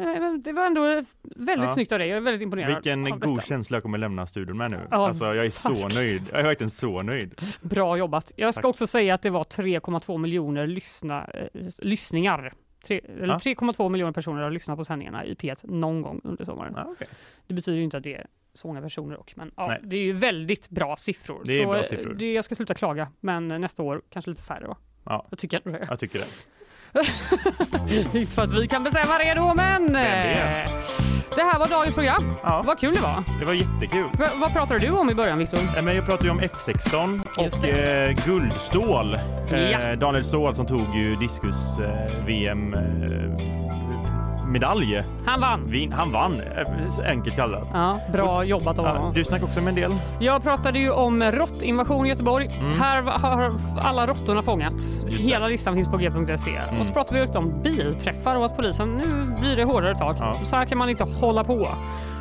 det var ändå väldigt Ja. snyggt av dig. Jag är väldigt imponerad. Vilken god känsla jag kommer lämna studion med nu. Ja, alltså jag är så verkligen. nöjd. Jag är verkligen så nöjd. Bra jobbat. Jag ska Tack. också säga att det var 3,2 miljoner lyssna, eh, lyssningar. Tre, eller Ja. 3,2 miljoner personer har lyssnat på sändningarna i P1 någon gång under sommaren. Ja, okej. Det betyder ju inte att det är så många personer dock, men ja, Nej. det är ju väldigt bra siffror. Det är så bra eh, siffror. Det, jag ska sluta klaga, men nästa år kanske lite färre va? Ja. Jag tycker det. Jag tycker det. [laughs] Inte för att vi kan bestämma det då, men... eh, Det här var dagens program. Ja. Vad kul det var. Det var jättekul. V- vad pratade du om i början, Viktor? Eh, jag pratade om F16 Just och eh, guldstål. Eh, Ja. Daniel Ståhl som tog ju diskus-VM eh, medalj. Han vann. Vin. Han vann, eh, enkelt kallat. Ja, bra jobbat av Ja, honom. du snackade också om en del. Jag pratade ju om råttinvasion i Göteborg. Här har alla råttorna fångats. Mm. Mm. Hela listan finns på g.se. Och så pratade vi lite om bilträffar och att polisen, nu blir det hårdare tag. Ja. Så här kan man inte hålla på.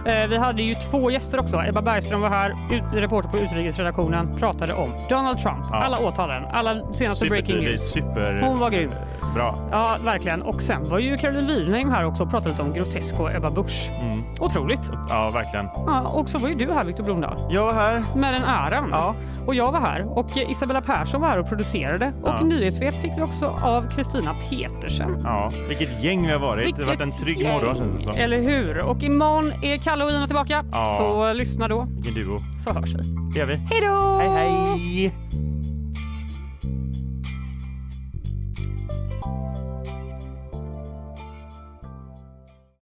Eh, vi hade ju två gäster också. Ebba Bergström var här, reporter på utrikesredaktionen, pratade om Donald Trump. Ja. Alla åtalen, alla senaste breaking Supertydlig, news. Super, Hon var grym. Bra. Ja, verkligen. Och sen var ju Caroline Wirnheim här också och pratade lite om Grotesco och Ebba Busch. Mm. Otroligt. Ja, verkligen. Ja, och så var ju du här, Viktor Blomdahl. Jag var här. Med den äran. Ja. Och jag var här och Isabella Persson var här och producerade. Och Ja. nyhetssvep fick vi också av Kristina Petersen. Ja, vilket gäng vi har varit. det har varit en trygg gäng. morgon känns det som. Eller hur? Och imorgon är Kalle och Ina tillbaka. Ja. Så lyssna då, Vilken duo. så hörs vi. Det gör vi. Hej då! Hej hej!